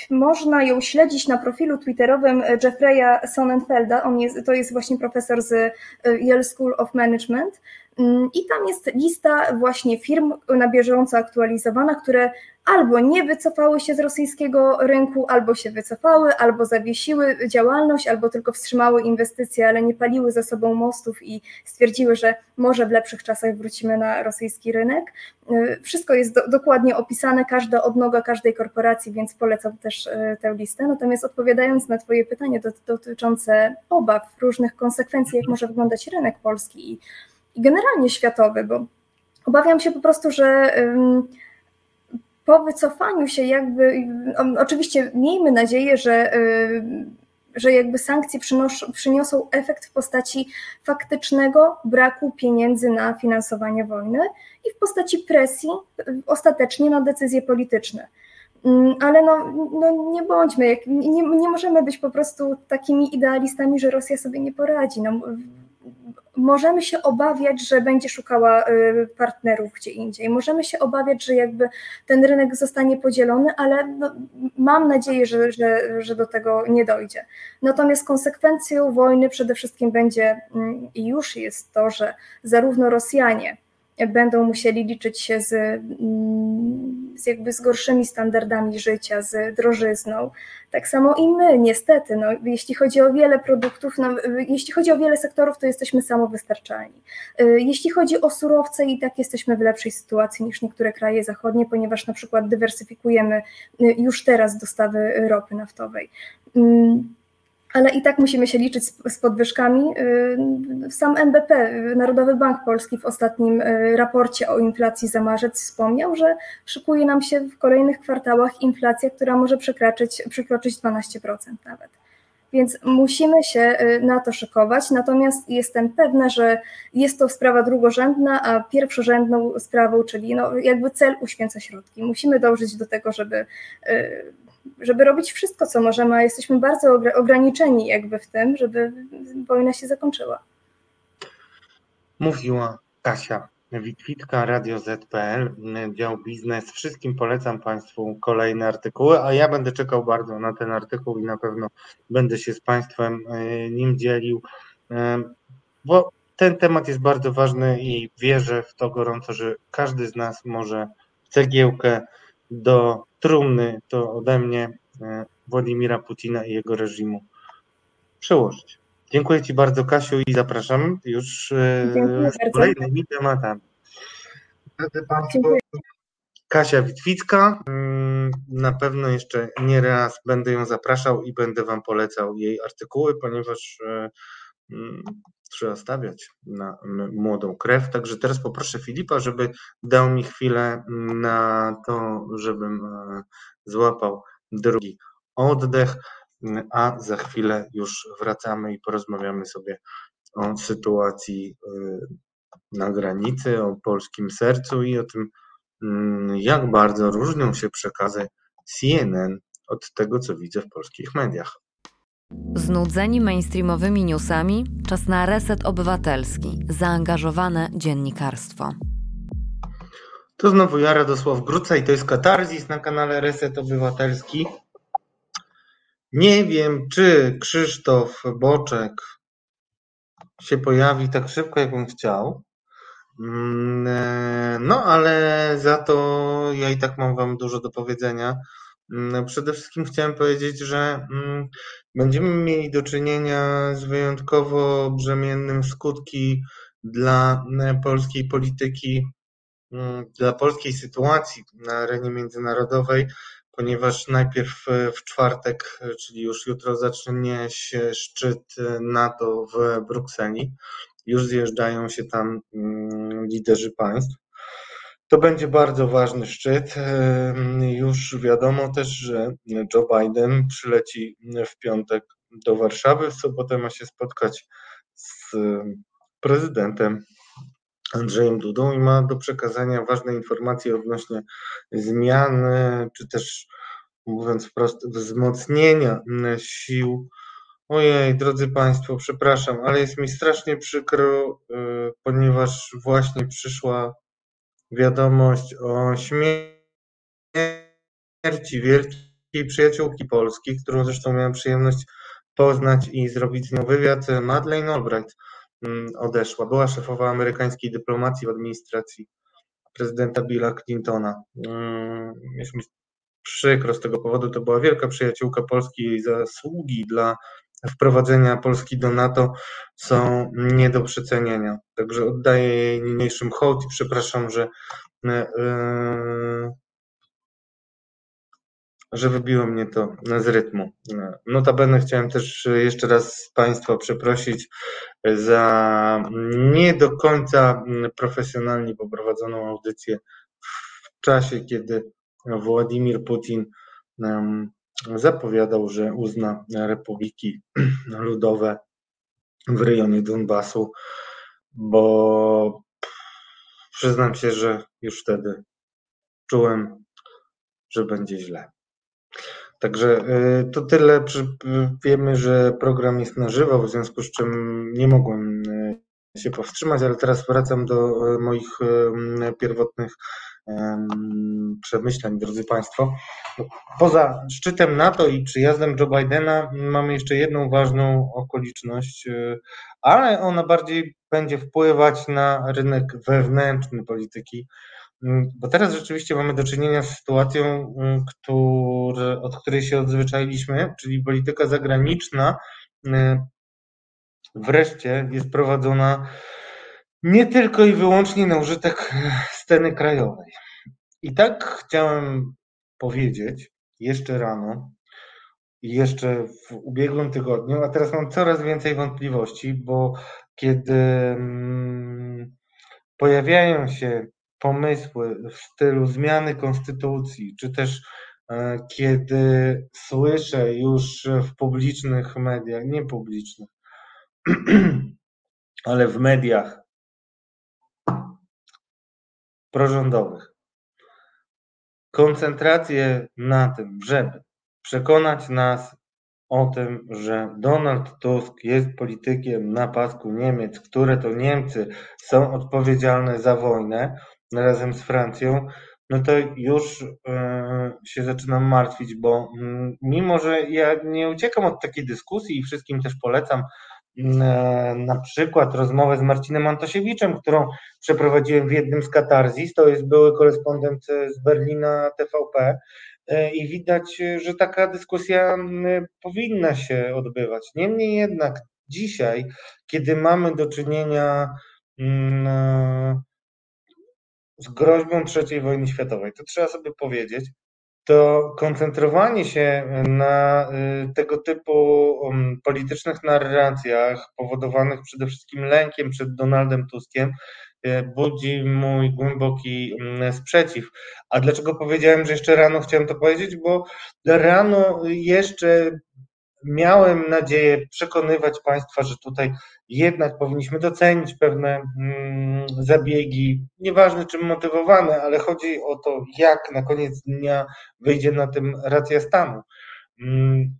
E, można ją śledzić na profilu twitterowym Jeffreya Sonnenfelda. On jest, to jest właśnie profesor z e, Yale School of Management. Mm, I tam jest lista właśnie firm na bieżąco aktualizowana, które albo nie wycofały się z rosyjskiego rynku, albo się wycofały, albo zawiesiły działalność, albo tylko wstrzymały inwestycje, ale nie paliły za sobą mostów i stwierdziły, że może w lepszych czasach wrócimy na rosyjski rynek. Y, wszystko jest do, dokładnie opisane, każda odnoga każdej korporacji, więc polecam też y, tę listę. Natomiast odpowiadając na Twoje pytanie dotyczące obaw, różnych konsekwencji, jak może wyglądać rynek polski i, i generalnie światowy, bo obawiam się po prostu, że po wycofaniu się jakby, oczywiście miejmy nadzieję, że, że jakby sankcje przynoszą, przyniosą efekt w postaci faktycznego braku pieniędzy na finansowanie wojny i w postaci presji ostatecznie na decyzje polityczne. Mm, ale no, no nie bądźmy, nie, nie możemy być po prostu takimi idealistami, że Rosja sobie nie poradzi. No, możemy się obawiać, że będzie szukała y, partnerów gdzie indziej. Możemy się obawiać, że jakby ten rynek zostanie podzielony, ale no, mam nadzieję, że, że, że do tego nie dojdzie. Natomiast konsekwencją wojny przede wszystkim będzie mm, i już jest to, że zarówno Rosjanie, będą musieli liczyć się z, mm, z jakby z gorszymi standardami życia, z drożyzną. Tak samo i my, niestety, no, jeśli chodzi o wiele produktów, no, jeśli chodzi o wiele sektorów, to jesteśmy samowystarczalni. Y, jeśli chodzi o surowce, i tak jesteśmy w lepszej sytuacji niż niektóre kraje zachodnie, ponieważ na przykład dywersyfikujemy y, już teraz dostawy ropy naftowej. Ale i tak musimy się liczyć z, podwyżkami. Y, sam NBP, Narodowy Bank Polski w ostatnim y, raporcie o inflacji za marzec wspomniał, że szykuje nam się w kolejnych kwartałach inflacja, która może przekroczyć, przekroczyć 12% nawet. Więc musimy się y, na to szykować, natomiast jestem pewna, że jest to sprawa drugorzędna, a pierwszorzędną sprawą, czyli no jakby cel uświęca środki. Musimy dążyć do tego, żeby żeby robić wszystko, co możemy, a jesteśmy bardzo ograniczeni jakby w tym, żeby wojna się zakończyła. Mówiła Kasia Witwitka, Radio ZPL, dział biznes. Wszystkim polecam Państwu kolejne artykuły, a ja będę czekał bardzo na ten artykuł i na pewno będę się z Państwem e, nim dzielił, e, bo ten temat jest bardzo ważny i wierzę w to gorąco, że każdy z nas może cegiełkę do trumny to ode mnie e, Władimira Putina i jego reżimu przełożyć. Dziękuję Ci bardzo, Kasiu, i zapraszam już e, z kolejnymi tematami. Drodzy Państwo, Kasia Witwicka. Mm, na pewno jeszcze nie raz będę ją zapraszał i będę Wam polecał jej artykuły, ponieważ e, mm, trzeba stawiać na młodą krew. Także teraz poproszę Filipa, żeby dał mi chwilę na to, żebym e, złapał drugi oddech, a za chwilę już wracamy i porozmawiamy sobie o sytuacji e, na granicy, o polskim sercu i o tym, mm, jak bardzo różnią się przekazy CNN od tego, co widzę w polskich mediach. Znudzeni mainstreamowymi newsami, czas na reset obywatelski, zaangażowane dziennikarstwo. To znowu ja, Radosław Gruca i to jest Katarzis na kanale Reset Obywatelski. Nie wiem, czy Krzysztof Boczek się pojawi tak szybko, jakbym chciał. Mm, e, no, ale za to ja i tak mam Wam dużo do powiedzenia. Mm, przede wszystkim chciałem powiedzieć, że mm, będziemy mieli do czynienia z wyjątkowo brzemiennym skutki dla e, polskiej polityki, mm, dla polskiej sytuacji na arenie międzynarodowej, ponieważ najpierw e, w czwartek, e, czyli już jutro, zacznie się szczyt NATO w Brukseli. Już zjeżdżają się tam liderzy państw. To będzie bardzo ważny szczyt. Już wiadomo też, że Joe Biden przyleci w piątek do Warszawy. W sobotę ma się spotkać z prezydentem Andrzejem Dudą i ma do przekazania ważne informacje odnośnie zmian, czy też mówiąc wprost, wzmocnienia sił. Ojej, drodzy Państwo, przepraszam, ale jest mi strasznie przykro, y, ponieważ właśnie przyszła wiadomość o śmierci wielkiej przyjaciółki Polski, którą zresztą miałem przyjemność poznać i zrobić z nią wywiad, Madeleine Albright. odeszła. Była szefowa amerykańskiej dyplomacji w administracji prezydenta Billa Clintona. Jest mi przykro z tego powodu, to była wielka przyjaciółka Polski, jej zasługi dla wprowadzenia Polski do NATO są nie do przecenienia. Także oddaję jej niniejszym hołd i przepraszam, że e, że wybiło mnie to z rytmu. Notabene chciałem też jeszcze raz Państwa przeprosić za nie do końca profesjonalnie poprowadzoną audycję w czasie, kiedy Władimir Putin zapowiadał, że uzna republiki ludowe w rejonie Donbasu, bo przyznam się, że już wtedy czułem, że będzie źle. Także y, to tyle. Wiemy, że program jest na żywo, w związku z czym nie mogłem y, się powstrzymać, ale teraz wracam do y, moich pierwotnych przemyśleń, drodzy Państwo. Poza szczytem NATO i przyjazdem Joe Bidena mamy jeszcze jedną ważną okoliczność, ale ona bardziej będzie wpływać na rynek wewnętrzny polityki bo teraz rzeczywiście mamy do czynienia z sytuacją, który, od której się odzwyczailiśmy, czyli polityka zagraniczna wreszcie jest prowadzona nie tylko i wyłącznie na użytek sceny krajowej. I tak chciałem powiedzieć jeszcze rano i jeszcze w ubiegłym tygodniu, a teraz mam coraz więcej wątpliwości, bo kiedy pojawiają się pomysły w stylu zmiany konstytucji, czy też e, kiedy słyszę już w publicznych mediach, nie publicznych, ale w mediach prorządowych, koncentrację na tym, żeby przekonać nas o tym, że Donald Tusk jest politykiem na pasku Niemiec, które to Niemcy są odpowiedzialne za wojnę, razem z Francją, no to już e, się zaczynam martwić, bo mm, mimo, że ja nie uciekam od takiej dyskusji i wszystkim też polecam na przykład rozmowę z Marcinem Antosiewiczem, którą przeprowadziłem w jednym z katarzis, to jest były korespondent z Berlina TVP e, i widać, że taka dyskusja powinna się odbywać. Niemniej jednak dzisiaj, kiedy mamy do czynienia z groźbą III wojny światowej. To trzeba sobie powiedzieć. To koncentrowanie się na y, tego typu um, politycznych narracjach, powodowanych przede wszystkim lękiem przed Donaldem Tuskiem, y, budzi mój głęboki mm, sprzeciw. A dlaczego powiedziałem, że jeszcze rano chciałem to powiedzieć? Bo rano jeszcze miałem nadzieję przekonywać Państwa, że tutaj jednak powinniśmy docenić pewne mm, zabiegi, nieważne czym motywowane, ale chodzi o to, jak na koniec dnia wyjdzie na tym racja stanu. Mm,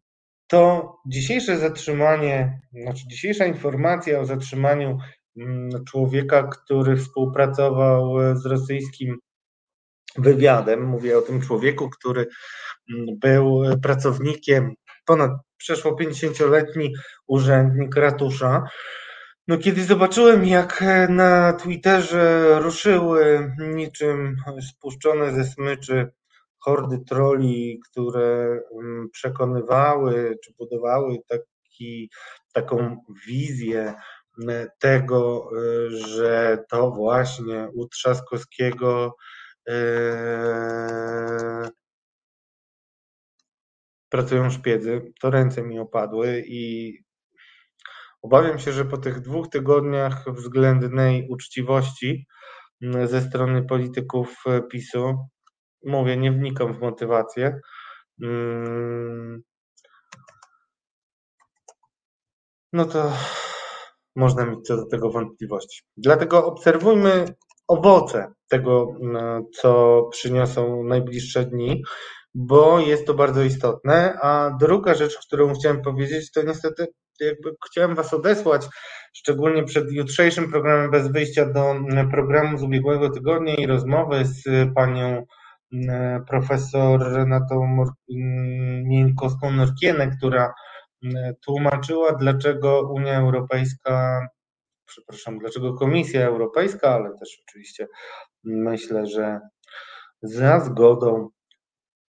to dzisiejsze zatrzymanie, znaczy dzisiejsza informacja o zatrzymaniu mm, człowieka, który współpracował z rosyjskim wywiadem, mówię o tym człowieku, który był pracownikiem ponad przeszło 50-letni urzędnik ratusza. No, kiedy zobaczyłem, jak na Twitterze ruszyły niczym spuszczone ze smyczy hordy troli, które mm, przekonywały czy budowały taki, taką wizję tego, y, że to właśnie u Trzaskowskiego yy, pracują szpiedzy, to ręce mi opadły i obawiam się, że po tych dwóch tygodniach względnej uczciwości mm, ze strony polityków e, PiSu, mówię, nie wnikam w motywację, mm, no to można mieć co do tego wątpliwości. Dlatego obserwujmy owoce tego, mm, co przyniosą najbliższe dni bo jest to bardzo istotne. A druga rzecz, którą chciałem powiedzieć, to niestety jakby chciałem Was odesłać, szczególnie przed jutrzejszym programem Bez Wyjścia do programu z ubiegłego tygodnia i rozmowy z panią mm, profesor Renatą Mieńkowską-Norkienę, która mm, tłumaczyła, dlaczego Unia Europejska przepraszam, dlaczego Komisja Europejska, ale też oczywiście myślę, że za zgodą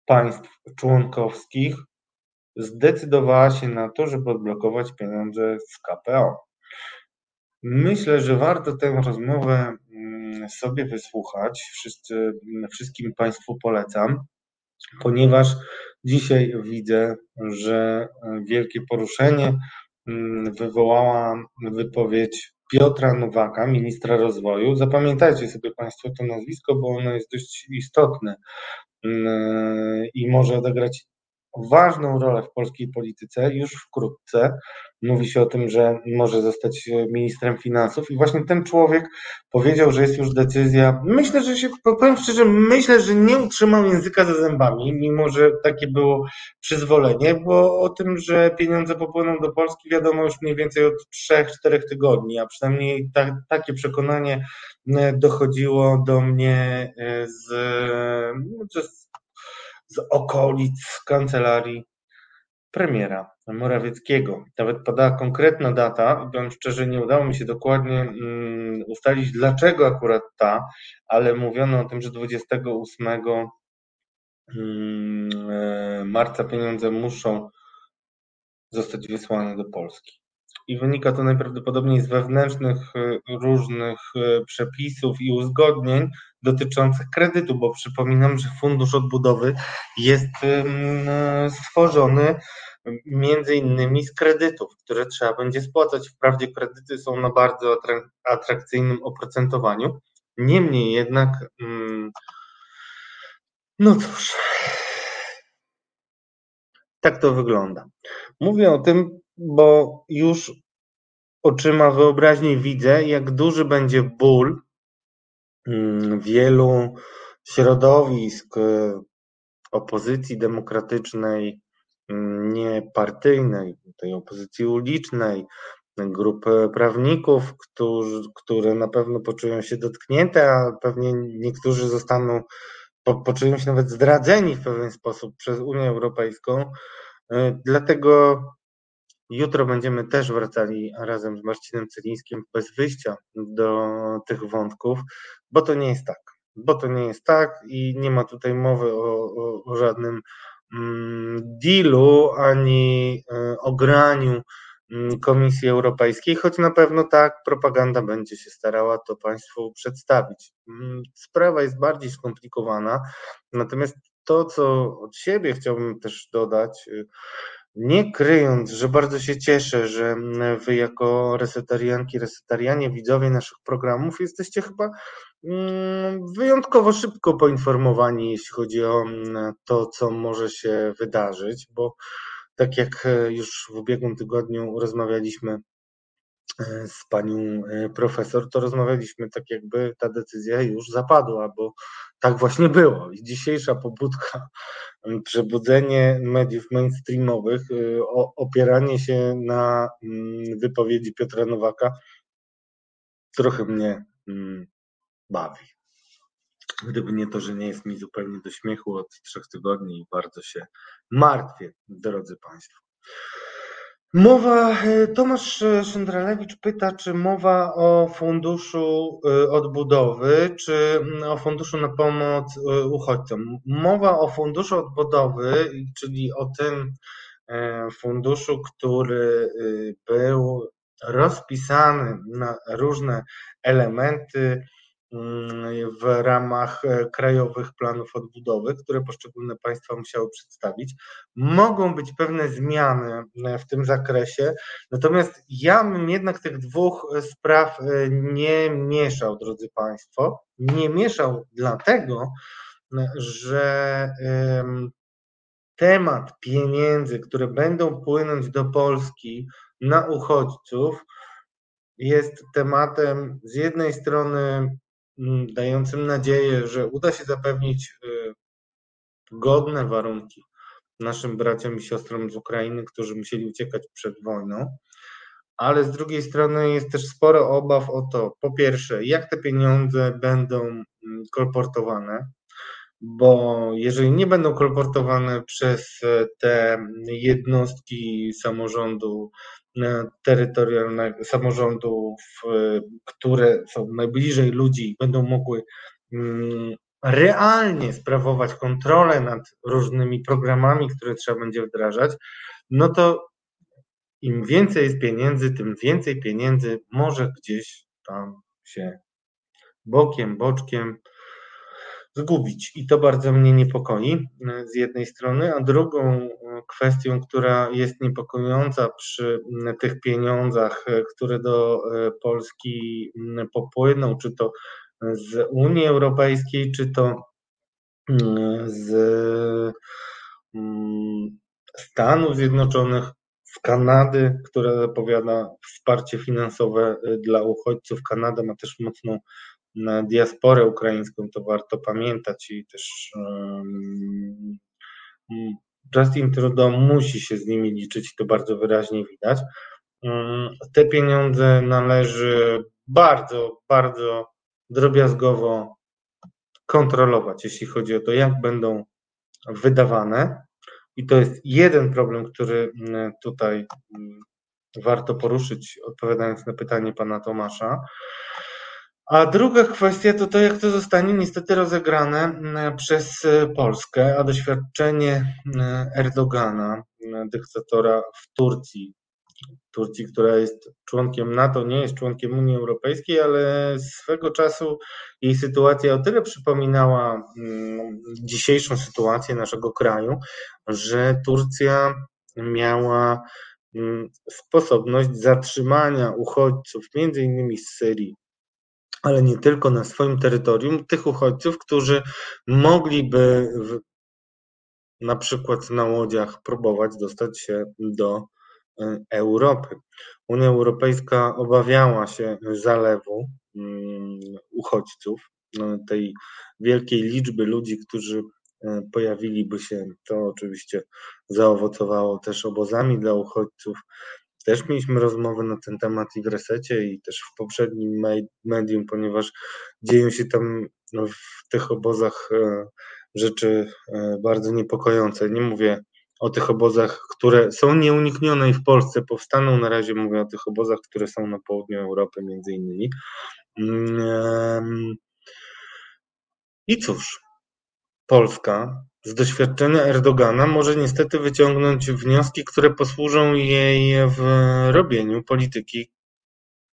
państw członkowskich zdecydowała się na to, żeby odblokować pieniądze z KPO. Myślę, że warto tę rozmowę mm, sobie wysłuchać. Wszyscy, wszystkim Państwu polecam, ponieważ dzisiaj widzę, że wielkie poruszenie mm, wywołała wypowiedź Piotra Nowaka, ministra rozwoju. Zapamiętajcie sobie Państwo to nazwisko, bo ono jest dość istotne mm, i może odegrać ważną rolę w polskiej polityce już wkrótce. Mówi się o tym, że może zostać ministrem finansów i właśnie ten człowiek powiedział, że jest już decyzja. Myślę, że się, powiem szczerze, myślę, że nie utrzymał języka za zębami, mimo że takie było przyzwolenie, bo o tym, że pieniądze popłyną do Polski wiadomo już mniej więcej od 3-4 tygodni, a przynajmniej ta, takie przekonanie e, dochodziło do mnie e, z, z z okolic kancelarii premiera Morawieckiego. Nawet podała konkretna data, powiem szczerze, nie udało mi się dokładnie um, ustalić, dlaczego akurat ta, ale mówiono o tym, że 28 um, mm, e, marca pieniądze muszą zostać wysłane do Polski i wynika to najprawdopodobniej z wewnętrznych e, różnych e, przepisów i uzgodnień dotyczących kredytu, bo przypominam, że Fundusz Odbudowy jest e, stworzony między innymi z kredytów, które trzeba będzie spłacać. Wprawdzie kredyty są na bardzo atrakcyjnym oprocentowaniu, niemniej jednak, mm, no cóż, tak to wygląda. Mówię o tym, bo już oczyma wyobraźni widzę, jak duży będzie ból mm, wielu środowisk e, opozycji demokratycznej, mm, niepartyjnej, tej opozycji ulicznej, grup prawników, którzy, które na pewno poczują się dotknięte, a pewnie niektórzy zostaną, po, poczują się nawet zdradzeni w pewien sposób przez Unię Europejską. E, dlatego Jutro będziemy też wracali razem z Marcinem Celińskim bez wyjścia do tych wątków, bo to nie jest tak. Bo to nie jest tak i nie ma tutaj mowy o, o, o żadnym mm, dealu ani y, ograniu mm, Komisji Europejskiej, choć na pewno tak propaganda będzie się starała to Państwu przedstawić. Mm, sprawa jest bardziej skomplikowana, natomiast to, co od siebie chciałbym też dodać, y, nie kryjąc, że bardzo się cieszę, że wy jako resetarianki, resetarianie, widzowie naszych programów jesteście chyba mm, wyjątkowo szybko poinformowani, jeśli chodzi o mm, to, co może się wydarzyć, bo tak jak e, już w ubiegłym tygodniu rozmawialiśmy z panią e, profesor, to rozmawialiśmy tak jakby ta decyzja już zapadła, bo tak właśnie było. I dzisiejsza pobudka przebudzenie mediów mainstreamowych, y, opieranie się na wypowiedzi Piotra Nowaka trochę mnie bawi. Gdyby nie to, że nie jest mi zupełnie do śmiechu od trzech tygodni i bardzo się martwię, drodzy Państwo. Mowa, e, Tomasz Szyndralewicz pyta, czy mowa o funduszu e, odbudowy, czy mm, o funduszu na pomoc e, uchodźcom. Mowa o funduszu odbudowy, czyli o tym funduszu, który był rozpisany na różne elementy w ramach e, krajowych planów odbudowy, które poszczególne państwa musiały przedstawić. Mogą być pewne zmiany e, w tym zakresie, natomiast ja bym jednak tych dwóch e, spraw nie mieszał, drodzy Państwo. Nie mieszał dlatego, że temat pieniędzy, które będą płynąć do Polski na uchodźców, jest tematem z jednej strony Mm, dającym nadzieję, że uda się zapewnić y, godne warunki naszym braciom i siostrom z Ukrainy, którzy musieli uciekać przed wojną, ale z drugiej strony jest też sporo obaw o to, po pierwsze, jak te pieniądze będą mm, kolportowane, bo jeżeli nie będą kolportowane przez te jednostki samorządu terytorialnego, samorządów, które są najbliżej ludzi, będą mogły mm, realnie sprawować kontrolę nad różnymi programami, które trzeba będzie wdrażać, no to im więcej jest pieniędzy, tym więcej pieniędzy może gdzieś tam się bokiem, boczkiem zgubić. I to bardzo mnie niepokoi z jednej strony, a drugą kwestią, która jest niepokojąca przy tych pieniądzach, które do Polski popłyną, czy to z Unii Europejskiej, czy to z Stanów Zjednoczonych, z Kanady, która zapowiada wsparcie finansowe dla uchodźców. Kanada ma też mocną diasporę ukraińską, to warto pamiętać i też um, Justin Trudeau musi się z nimi liczyć, to bardzo wyraźnie widać. Um, te pieniądze należy bardzo, bardzo drobiazgowo kontrolować, jeśli chodzi o to, jak będą wydawane. I to jest jeden problem, który tutaj warto poruszyć, odpowiadając na pytanie pana Tomasza. A druga kwestia to to, jak to zostanie niestety rozegrane mm, przez Polskę, a doświadczenie Erdogana, dyktatora w Turcji, Turcji, która jest członkiem NATO, nie jest członkiem Unii Europejskiej, ale swego czasu jej sytuacja o tyle przypominała mm, dzisiejszą sytuację naszego kraju, że Turcja miała mm, sposobność zatrzymania uchodźców, między innymi z Syrii, ale nie tylko na swoim terytorium, tych uchodźców, którzy mogliby w, na przykład na łodziach próbować dostać się do E, Europy. Unia Europejska obawiała się zalewu mm, uchodźców, no, tej wielkiej liczby ludzi, którzy e, pojawiliby się. To oczywiście zaowocowało też obozami dla uchodźców. Też mieliśmy rozmowę na ten temat i w resecie, i też w poprzednim medium, ponieważ dzieją się tam no, w tych obozach e, rzeczy bardzo niepokojące. Nie mówię o tych obozach, które są nieuniknione i w Polsce powstaną. Na razie mówię o tych obozach, które są na południu Europy, między innymi. Mm, I cóż, Polska z doświadczenia Erdogana może niestety wyciągnąć wnioski, które posłużą jej w robieniu polityki,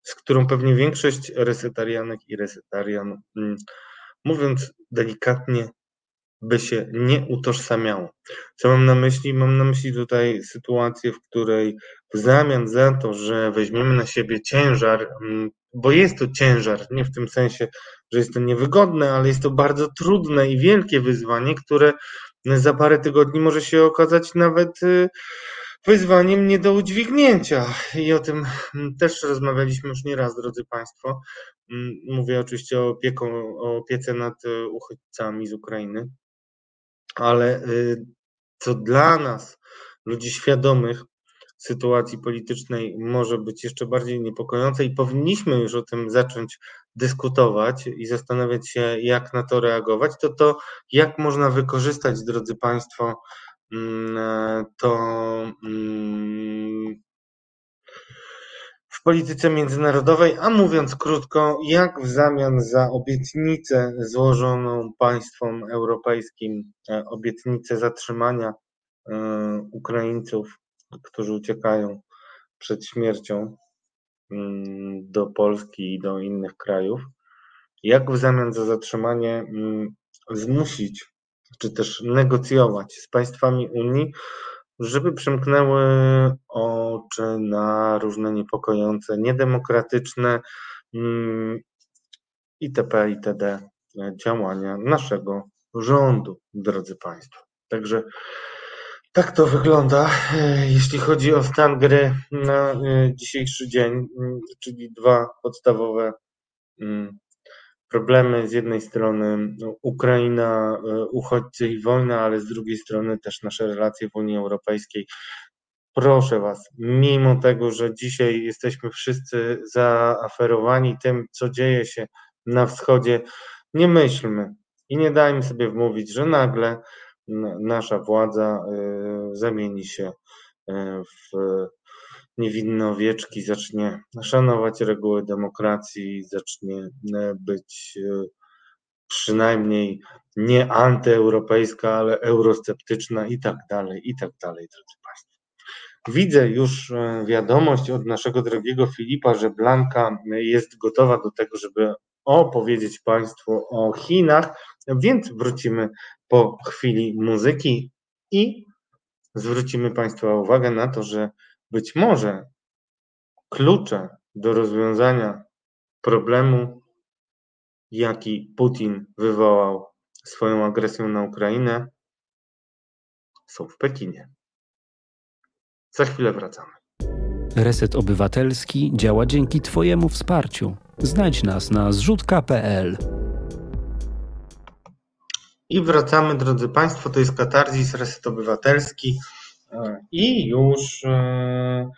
z którą pewnie większość resetarianek i resetarian, mm, mówiąc delikatnie, by się nie utożsamiało. Co mam na myśli? Mam na myśli tutaj sytuację, w której w zamian za to, że weźmiemy na siebie ciężar, mm, bo jest to ciężar, nie w tym sensie, że jest to niewygodne, ale jest to bardzo trudne i wielkie wyzwanie, które za parę tygodni może się okazać nawet y, wyzwaniem nie do udźwignięcia. I o tym mm, też rozmawialiśmy już nieraz, drodzy Państwo. Mm, mówię oczywiście o, opieką, o opiece nad y, uchodźcami z Ukrainy ale y, co dla nas, ludzi świadomych sytuacji politycznej, może być jeszcze bardziej niepokojące i powinniśmy już o tym zacząć dyskutować i zastanawiać się, jak na to reagować, to to, jak można wykorzystać, drodzy Państwo, mm, to mm, w polityce międzynarodowej, a mówiąc krótko, jak w zamian za obietnicę złożoną państwom europejskim, e, obietnicę zatrzymania e, Ukraińców, którzy uciekają przed śmiercią mm, do Polski i do innych krajów, jak w zamian za zatrzymanie mm, zmusić, czy też negocjować z państwami Unii żeby przymknęły oczy na różne niepokojące, niedemokratyczne mm, itp. itd. działania naszego rządu, drodzy Państwo. Także tak to wygląda, jeśli chodzi o stan gry na e, dzisiejszy dzień, mm, czyli dwa podstawowe mm, problemy. Z jednej strony no, Ukraina, e, uchodźcy i wojna, ale z drugiej strony też nasze relacje w Unii Europejskiej. Proszę Was, mimo tego, że dzisiaj jesteśmy wszyscy zaaferowani tym, co dzieje się na wschodzie, nie myślmy I nie dajmy sobie wmówić, że nagle nasza władza zamieni się w niewinne owieczki, zacznie szanować reguły demokracji, zacznie być przynajmniej nie antyeuropejska, ale eurosceptyczna i tak dalej, i tak dalej, drodzy Państwo. Widzę już wiadomość od naszego drogiego Filipa, że Blanka jest gotowa do tego, żeby opowiedzieć Państwu o Chinach, więc wrócimy po chwili muzyki i zwrócimy Państwa uwagę na to, że być może klucze do rozwiązania problemu jaki Putin wywołał swoją agresją na Ukrainę, są w Pekinie. Za chwilę wracamy. Reset Obywatelski działa dzięki Twojemu wsparciu. Znajdź nas na zrzutka.pl. I wracamy, drodzy Państwo. To jest Katarzis Reset Obywatelski. I już e,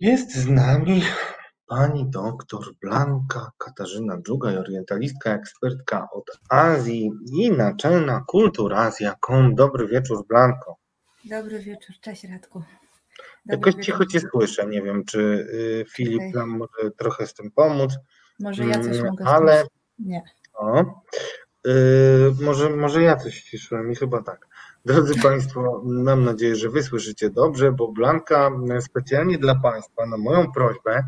jest z nami Pani doktor Blanka Katarzyna Dżugaj, orientalistka, ekspertka od Azji i naczelna kulturazja.com. Dobry wieczór, Blanko. Dobry wieczór, cześć Radku. Dobry Jakoś wieczór. cicho Cię słyszę, nie wiem, czy y, Filip okay. nam może trochę z tym pomóc. Może ja coś mm, mogę Ale... Nie. O, y, może, może ja coś ściszyłem i chyba tak. Drodzy Państwo, mam nadzieję, że Wy słyszycie dobrze, bo Blanka specjalnie dla Państwa, na moją prośbę,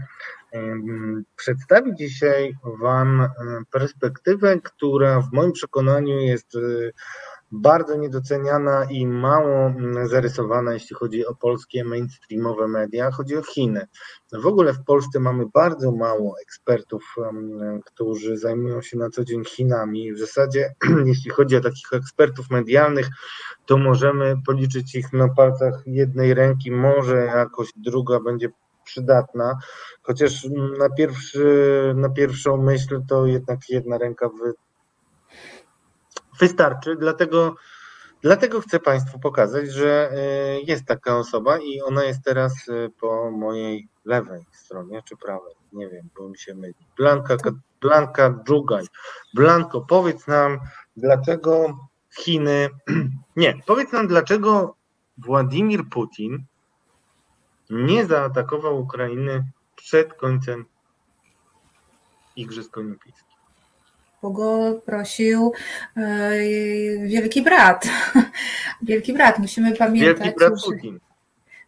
przedstawi dzisiaj Wam perspektywę, która w moim przekonaniu jest bardzo niedoceniana i mało zarysowana, jeśli chodzi o polskie mainstreamowe media. Chodzi o Chiny. W ogóle w Polsce mamy bardzo mało ekspertów, którzy zajmują się na co dzień Chinami. W zasadzie, jeśli chodzi o takich ekspertów medialnych, to możemy policzyć ich na palcach jednej ręki, może jakoś druga będzie przydatna, chociaż na, pierwszy, na pierwszą myśl to jednak jedna ręka wystarczy, dlatego, dlatego chcę Państwu pokazać, że y, jest taka osoba i ona jest teraz y, po mojej lewej stronie, czy prawej, nie wiem, bo mi się myli. Blanka, Blanka Dżugaj. Blanko, powiedz nam, dlaczego Chiny, nie, powiedz nam, dlaczego Władimir Putin nie zaatakował Ukrainy przed końcem Igrzysk Olimpijskich. Bo go prosił e, wielki brat. Wielki brat, musimy pamiętać. Wielki brat Putin.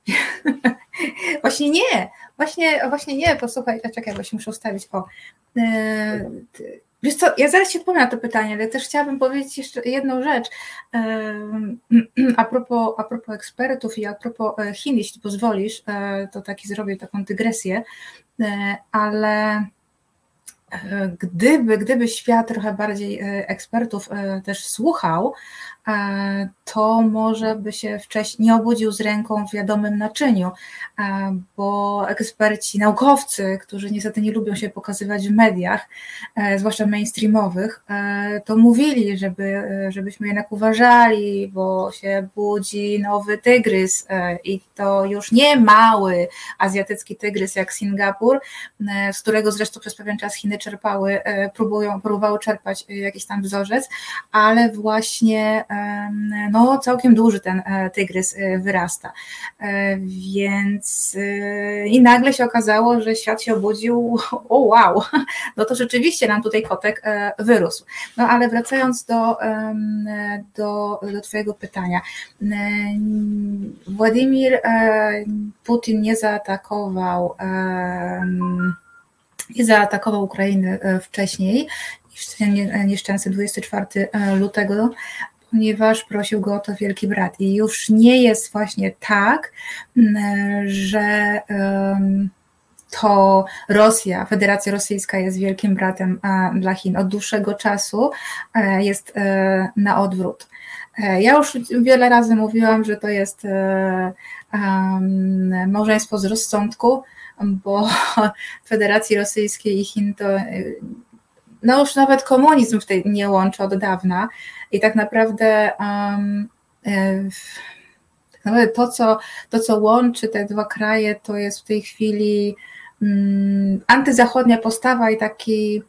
Właśnie nie, właśnie, właśnie nie, posłuchaj, czekaj, bo się muszę ustawić. O, e, Wiesz co, ja zaraz Ci odpowiem na to pytanie, ale też chciałabym powiedzieć jeszcze jedną rzecz a propos, a propos ekspertów i a propos e, Chin, jeśli pozwolisz, e, to taki zrobię taką dygresję, e, ale gdyby, gdyby świat trochę bardziej ekspertów też słuchał, E, to może by się wcześniej nie obudził z ręką w wiadomym naczyniu, e, bo eksperci, naukowcy, którzy niestety nie lubią się pokazywać w mediach, e, zwłaszcza mainstreamowych, to mówili, żeby, żebyśmy jednak uważali, bo się budzi nowy tygrys i to już nie mały azjatycki tygrys jak Singapur, z którego zresztą przez pewien czas Chiny czerpały, próbują, próbowały czerpać jakiś tam wzorzec, ale właśnie no całkiem duży ten e, tygrys e, wyrasta. E, więc i nagle się okazało, że świat się obudził, o wow, no to rzeczywiście nam tutaj kotek wyrósł. No ale wracając do, do, do Twojego pytania. Władimir Putin nie zaatakował nie zaatakował Ukrainy wcześniej nieszczęsny 24 lutego ponieważ prosił go o to wielki brat. I już nie jest właśnie tak, że to Rosja, Federacja Rosyjska jest wielkim bratem dla Chin. Od dłuższego czasu e, jest e, na odwrót. E, ja już wiele razy mówiłam, że to jest małżeństwo z rozsądku, bo Federacji Rosyjskiej i Chin to no już nawet komunizm w tej nie łączy od dawna. I tak naprawdę um, to, co, to, co łączy te dwa kraje, to jest w tej chwili um, antyzachodnia postawa i taki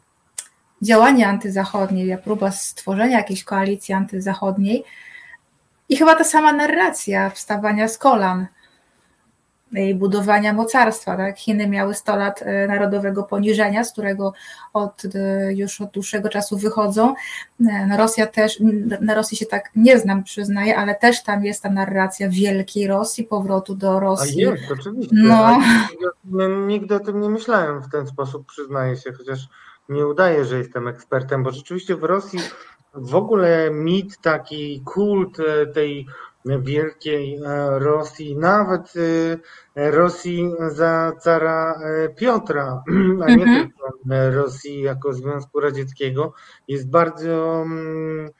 działanie antyzachodnie, próba stworzenia jakiejś koalicji antyzachodniej. I chyba ta sama narracja wstawania z kolan i budowania mocarstwa. Tak? Chiny miały 100 lat e, narodowego poniżenia, z którego od, e, już od dłuższego czasu wychodzą. E, na Rosja też, na Rosji się tak nie znam, przyznaję, ale też tam jest ta narracja wielkiej Rosji, powrotu do Rosji. A jest, oczywiście. No. Nigdy o tym nie myślałem w ten sposób, przyznaję się, chociaż nie udaję, że jestem ekspertem, bo rzeczywiście w Rosji w ogóle mit, taki kult tej wielkiej e, Rosji, nawet e, Rosji za cara e, Piotra, a nie mhm. tylko Rosji jako Związku Radzieckiego, jest bardzo mm,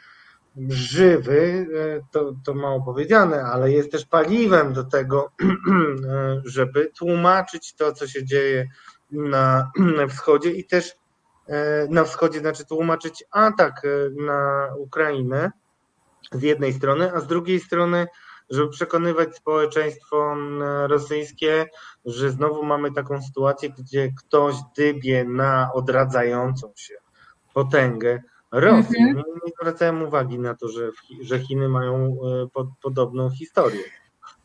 żywy, to, to mało powiedziane, ale jest też paliwem do tego, żeby tłumaczyć to, co się dzieje na wschodzie i też na wschodzie, znaczy tłumaczyć atak na Ukrainę z jednej strony, a z drugiej strony, żeby przekonywać społeczeństwo rosyjskie, że znowu mamy taką sytuację, gdzie ktoś dybie na odradzającą się potęgę Rosji. Mm -hmm. nie, nie zwracałem uwagi na to, że, że Chiny mają e, pod, podobną historię.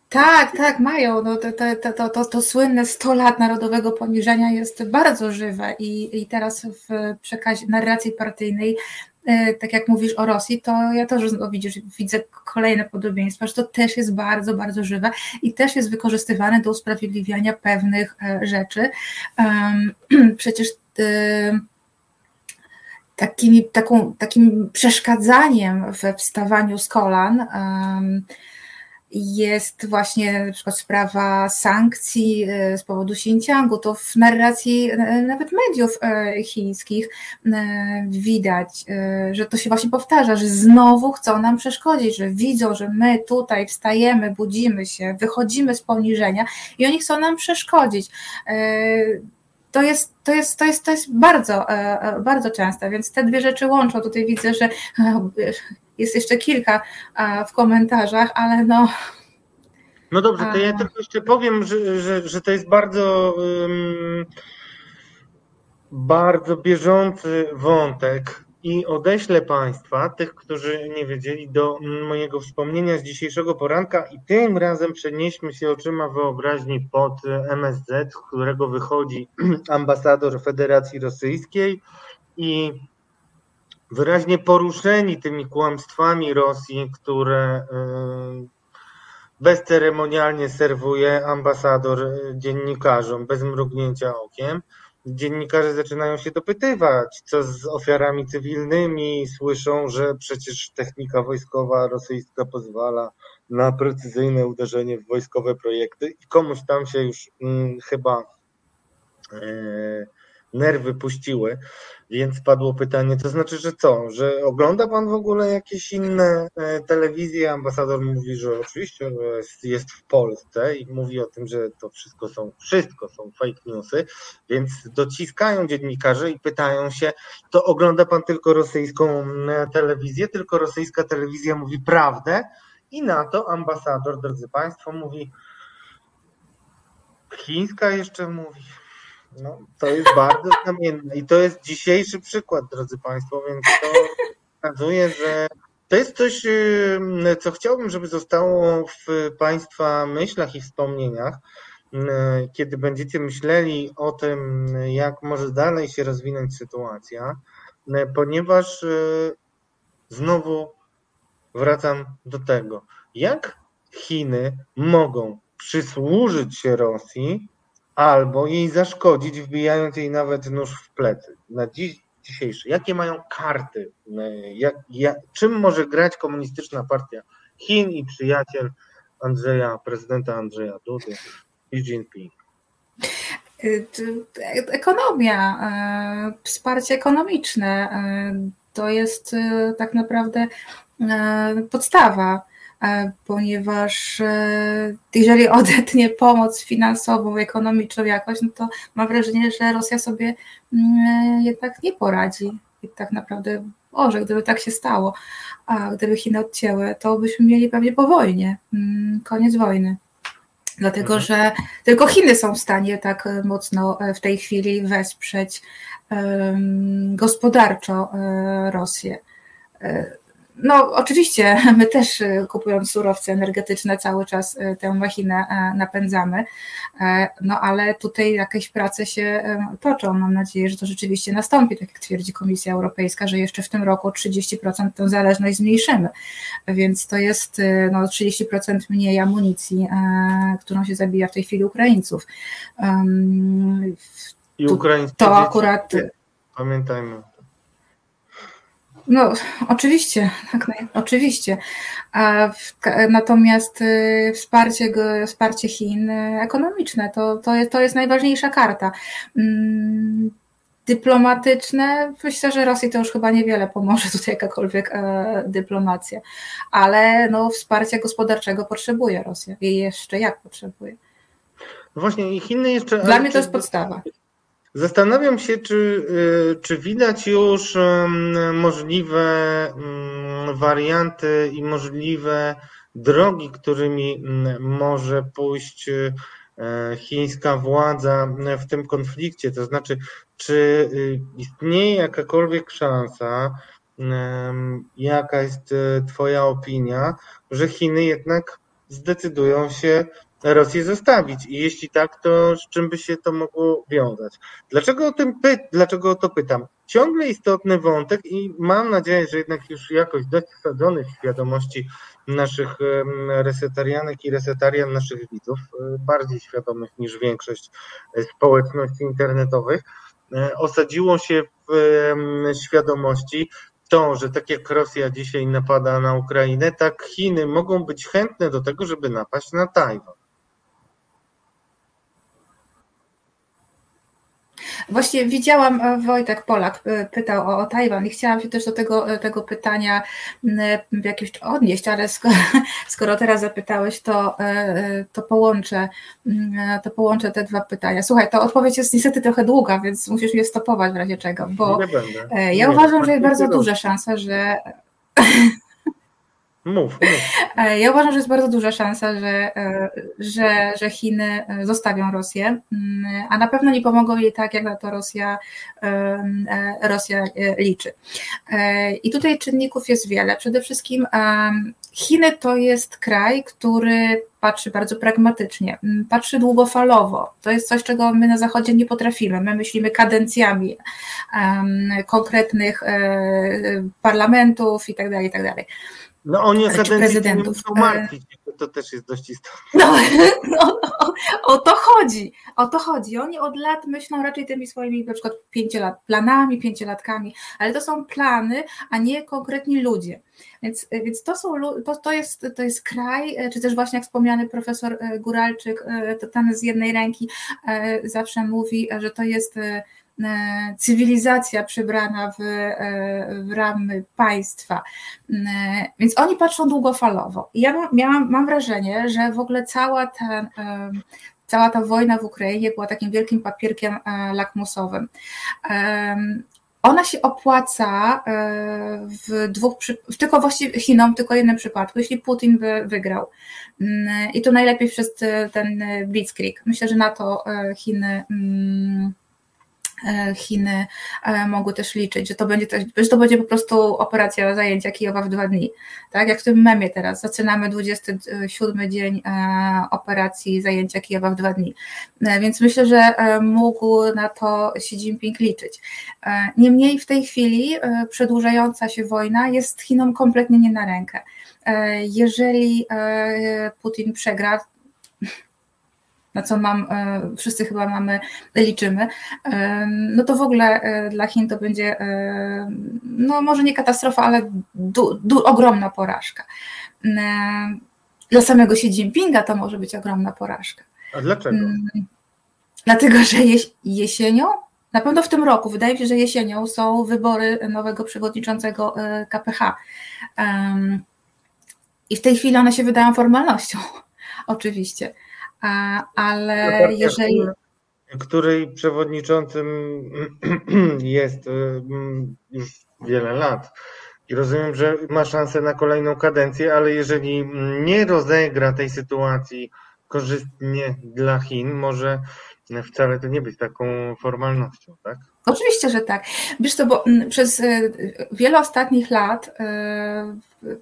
Tak, tak, mają. No to, to, to, to, to słynne 100 lat narodowego poniżenia jest bardzo żywe i, i teraz w przekazie narracji partyjnej tak jak mówisz o Rosji, to ja też no, widzisz, widzę kolejne podobieństwa, że to też jest bardzo, bardzo żywe i też jest wykorzystywane do usprawiedliwiania pewnych e, rzeczy. Przecież e, takimi, taką, takim przeszkadzaniem we wstawaniu z kolan jest właśnie na przykład sprawa sankcji e, z powodu Xinjiangu, to w narracji e, nawet mediów e, chińskich widać, że to się właśnie powtarza, że znowu chcą nam przeszkodzić, że widzą, że my tutaj wstajemy, budzimy się, wychodzimy z poniżenia i oni chcą nam przeszkodzić to jest, to jest, to jest, to jest bardzo, bardzo częste, więc te dwie rzeczy łączą. Tutaj widzę, że jest jeszcze kilka w komentarzach, ale no. No dobrze, to ja tylko jeszcze powiem, że, że, że to jest bardzo, um, bardzo bieżący wątek i odeślę Państwa, tych, którzy nie wiedzieli, do mojego wspomnienia z dzisiejszego poranka i tym razem przenieśmy się oczyma wyobraźni pod MSZ, z którego wychodzi ambasador Federacji Rosyjskiej i wyraźnie poruszeni tymi kłamstwami Rosji, które y, bezceremonialnie serwuje ambasador y, dziennikarzom bez mrugnięcia okiem. Dziennikarze zaczynają się dopytywać, co z ofiarami cywilnymi, słyszą, że przecież technika wojskowa rosyjska pozwala na precyzyjne uderzenie w wojskowe projekty i komuś tam się już mm, chyba y, nerwy puściły, więc padło pytanie, to znaczy, że co, że ogląda pan w ogóle jakieś inne e, telewizje? Ambasador mówi, że oczywiście jest, w Polsce i mówi o tym, że to wszystko są, wszystko są fake newsy, więc dociskają dziennikarze i pytają się, to ogląda pan tylko rosyjską telewizję, tylko rosyjska telewizja mówi prawdę i na to ambasador, drodzy państwo, mówi chińska jeszcze mówi. No, to jest bardzo znamienne i to jest dzisiejszy przykład, drodzy Państwo, więc to pokazuje, że to jest coś, y, co chciałbym, żeby zostało w Państwa myślach i wspomnieniach, y, kiedy będziecie myśleli o tym, jak może dalej się rozwinąć sytuacja, y, ponieważ znowu wracam do tego, jak Chiny mogą przysłużyć się Rosji albo jej zaszkodzić, wbijając jej nawet nóż w plecy. Na dziś dzisiejszy, jakie mają karty, jak, jak, czym może grać komunistyczna partia Chin i przyjaciel Andrzeja, prezydenta Andrzeja Dudy, Xi Jinping? Y, ekonomia, y, wsparcie ekonomiczne to jest tak naprawdę podstawa E, ponieważ e, jeżeli odetnie pomoc finansową, ekonomiczną jakoś, no to mam wrażenie, że Rosja sobie mm, jednak nie poradzi. I tak naprawdę, że gdyby tak się stało, a gdyby Chiny odcięły, to byśmy mieli pewnie po wojnie, mm, koniec wojny. Dlatego, mhm. że tylko Chiny są w stanie tak mocno w tej chwili wesprzeć gospodarczo Rosję. No, oczywiście, my też y, kupując surowce energetyczne cały czas y, tę machinę e, napędzamy, e, no ale tutaj jakieś prace się e, toczą. Mam nadzieję, że to rzeczywiście nastąpi, tak jak twierdzi Komisja Europejska, że jeszcze w tym roku o 30% tę zależność zmniejszymy. Więc to jest no, 30% mniej amunicji, którą się zabija w tej chwili Ukraińców. I Ukraińcy. To akurat. Pamiętajmy. No, oczywiście, tak, oczywiście. A w, natomiast y, wsparcie, wsparcie Chin y, ekonomiczne to, to, jest, to jest najważniejsza karta. Mm, dyplomatyczne, myślę, że Rosji to już chyba niewiele pomoże tutaj jakakolwiek e, dyplomacja, ale no, wsparcia gospodarczego potrzebuje Rosja i jeszcze jak potrzebuje. No właśnie, i Chiny jeszcze. Dla mnie to jest podstawa. Zastanawiam się, czy, y, czy widać już możliwe warianty i możliwe drogi, którymi może pójść y, chińska władza w tym konflikcie. To znaczy, czy y, istnieje jakakolwiek szansa, jaka jest Twoja opinia, że Chiny jednak zdecydują się Rosję zostawić? I jeśli tak, to z czym by się to mogło wiązać? Dlaczego o, tym py dlaczego o to pytam? Ciągle istotny wątek i mam nadzieję, że jednak już jakoś dość w świadomości naszych resetarianek i resetarian, naszych widzów, e, bardziej świadomych niż większość e, społeczności internetowych, e, osadziło się w świadomości to, że tak jak Rosja dzisiaj napada na Ukrainę, tak Chiny mogą być chętne do tego, żeby napaść na Tajwan. Właśnie widziałam, e, Wojtek Polak e, pytał o, o Tajwan i chciałam się też do tego, e, tego pytania jakieś odnieść, ale skoro, skoro teraz zapytałeś, to, to, połączę, to połączę te dwa pytania. Słuchaj, to odpowiedź jest niestety trochę długa, więc musisz mnie stopować w razie czego, bo ja uważam, że jest bardzo duża szansa, że Mów. E, ja uważam, że jest bardzo duża szansa, że, e, że, że Chiny e, zostawią Rosję, mm, a na pewno nie pomogą jej tak, jak na to Rosja, Rosja liczy. I tutaj czynników jest wiele. Przede wszystkim Chiny to jest kraj, który patrzy bardzo pragmatycznie, mm, patrzy długofalowo. To jest coś, czego my na Zachodzie nie potrafimy. My myślimy kadencjami konkretnych parlamentów i tak No oni o kadencji nie muszą martwić, to też jest dość istotne. No, no, no, o to chodzi, o to chodzi. Oni od lat myślą raczej tymi swoimi na przykład pięciolat, planami, pięciolatkami, ale to są plany, a nie konkretni ludzie. Więc, więc to, są, to, to, jest, to jest kraj, czy też właśnie jak wspomniany profesor e, Guralczyk, e, to tam z jednej ręki e, zawsze mówi, że to jest E, cywilizacja przebrana w, e, w ramy państwa. E, więc oni patrzą długofalowo. Ja miałam, mam wrażenie, że w ogóle cała ta, cała ta wojna w Ukrainie była takim wielkim papierkiem lakmusowym. Ona się opłaca w dwóch, w tylko właściwie Chinom, tylko jednym przypadku, jeśli Putin by wygrał. Mm, I to najlepiej przez ten Blitzkrieg. Myślę, że na to Chiny mm, E, Chiny e, mogły też liczyć, że to będzie, że to będzie po prostu operacja zajęcia Kijowa w dwa dni. Tak jak w tym memie teraz, zaczynamy 27 dzień e, operacji zajęcia Kijowa w dwa dni. Więc myślę, że mógł na to Xi Jinping liczyć. Niemniej w tej chwili przedłużająca się wojna jest Chinom kompletnie nie na rękę. Jeżeli Putin przegra, na co mam, e, wszyscy chyba mamy, liczymy, e, no to w ogóle e, dla Chin to będzie, no może nie katastrofa, ale du, du, ogromna porażka. Dla samego Xi Jinpinga to może być ogromna porażka. A dlaczego? Mm, dlatego, że jesienią, na pewno w tym roku, wydaje mi się, że jesienią są wybory nowego przewodniczącego KPH. I w tej chwili one się wydają formalnością, oczywiście ale no jeżeli. Której przewodniczącym jest y, już wiele lat. I rozumiem, że ma szansę na kolejną kadencję, ale jeżeli nie rozegra tej sytuacji korzystnie dla Chin, może wcale to nie być taką formalnością, tak? Oczywiście, że tak. Wiesz to, bo mm, przez y, wiele ostatnich lat y,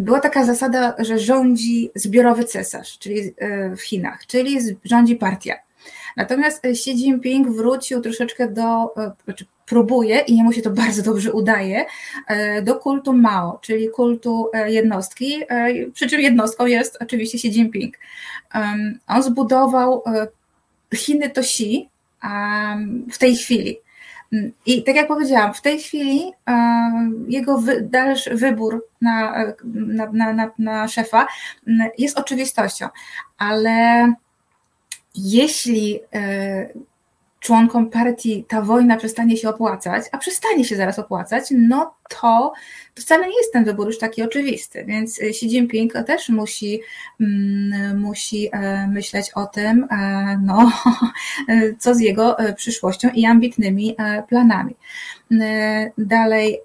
była taka zasada, że rządzi zbiorowy cesarz, czyli y, w Chinach, czyli rządzi partia. Natomiast Xi Jinping wrócił troszeczkę do, znaczy próbuje i jemu się to bardzo dobrze udaje, do kultu Mao, czyli kultu jednostki, przy czym jednostką jest oczywiście Xi Jinping. On zbudował Chiny to Xi w tej chwili. I tak jak powiedziałam, w tej chwili jego wy, dalszy wybór na, na, na, na, szefa jest oczywistością, ale jeśli e, członkom partii ta wojna przestanie się opłacać, a przestanie się zaraz opłacać, no to, to wcale nie jest ten wybór już taki oczywisty. Więc Xi Jinping też musi, mm, musi e, myśleć o tym, e, no, co z jego e, przyszłością i ambitnymi planami. Dalej.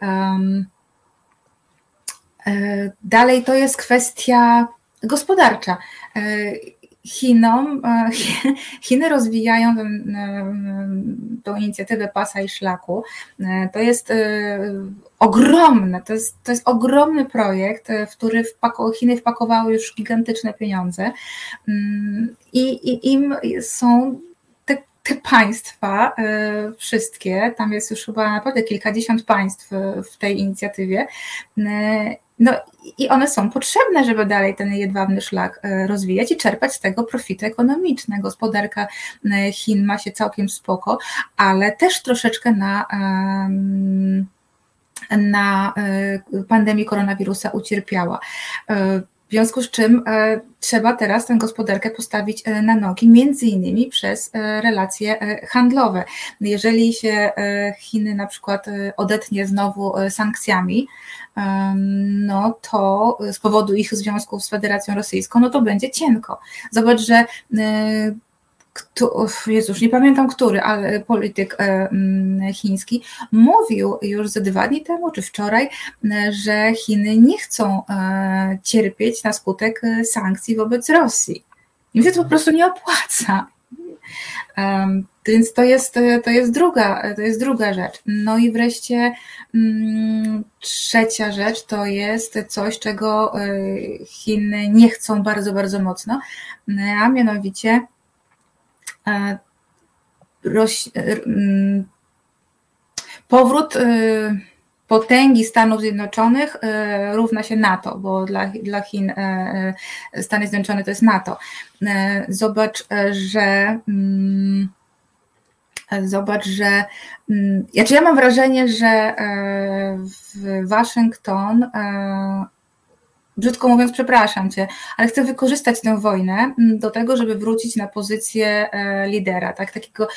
Dalej to jest kwestia gospodarcza. Chinom, e, Chiny rozwijają tą inicjatywę pasa i szlaku. E, to jest e, ogromne, to jest, to jest ogromny projekt, w który wpako, Chiny wpakowały już gigantyczne pieniądze mm, i, i im są te, te państwa, wszystkie, tam jest już chyba naprawdę kilkadziesiąt państw w tej inicjatywie, no i one są potrzebne, żeby dalej ten jedwabny szlak e, rozwijać i czerpać z tego profity ekonomiczne. Gospodarka e, Chin ma się całkiem spoko, ale też troszeczkę na na e, pandemii koronawirusa ucierpiała. Związku z czym trzeba teraz tę gospodarkę postawić na nogi, między innymi przez relacje handlowe. Jeżeli się Chiny na przykład odetnie znowu sankcjami, no to z powodu ich związków z Federacją Rosyjską, no to będzie cienko. Zobacz, że kto, Jezus, nie pamiętam który, ale polityk e, chiński mówił już ze dwa dni temu, czy wczoraj, że Chiny nie chcą e, cierpieć na skutek e, sankcji wobec Rosji. Im się to po prostu nie opłaca. Więc to jest, to jest, druga, to jest druga rzecz. No i wreszcie mm, trzecia rzecz to jest coś, czego e, Chiny nie chcą bardzo, bardzo mocno, a mianowicie e, roś, e, mm, powrót potęgi Stanów Zjednoczonych równa się NATO, bo dla, dla Chin Stany Zjednoczone to jest NATO. Zobacz, że mm, Zobacz, że znaczy ja mam wrażenie, że e, w Waszyngton, e, brzydko mówiąc, przepraszam cię, ale chcę wykorzystać tę wojnę do tego, żeby wrócić na pozycję e, lidera, tak, takiego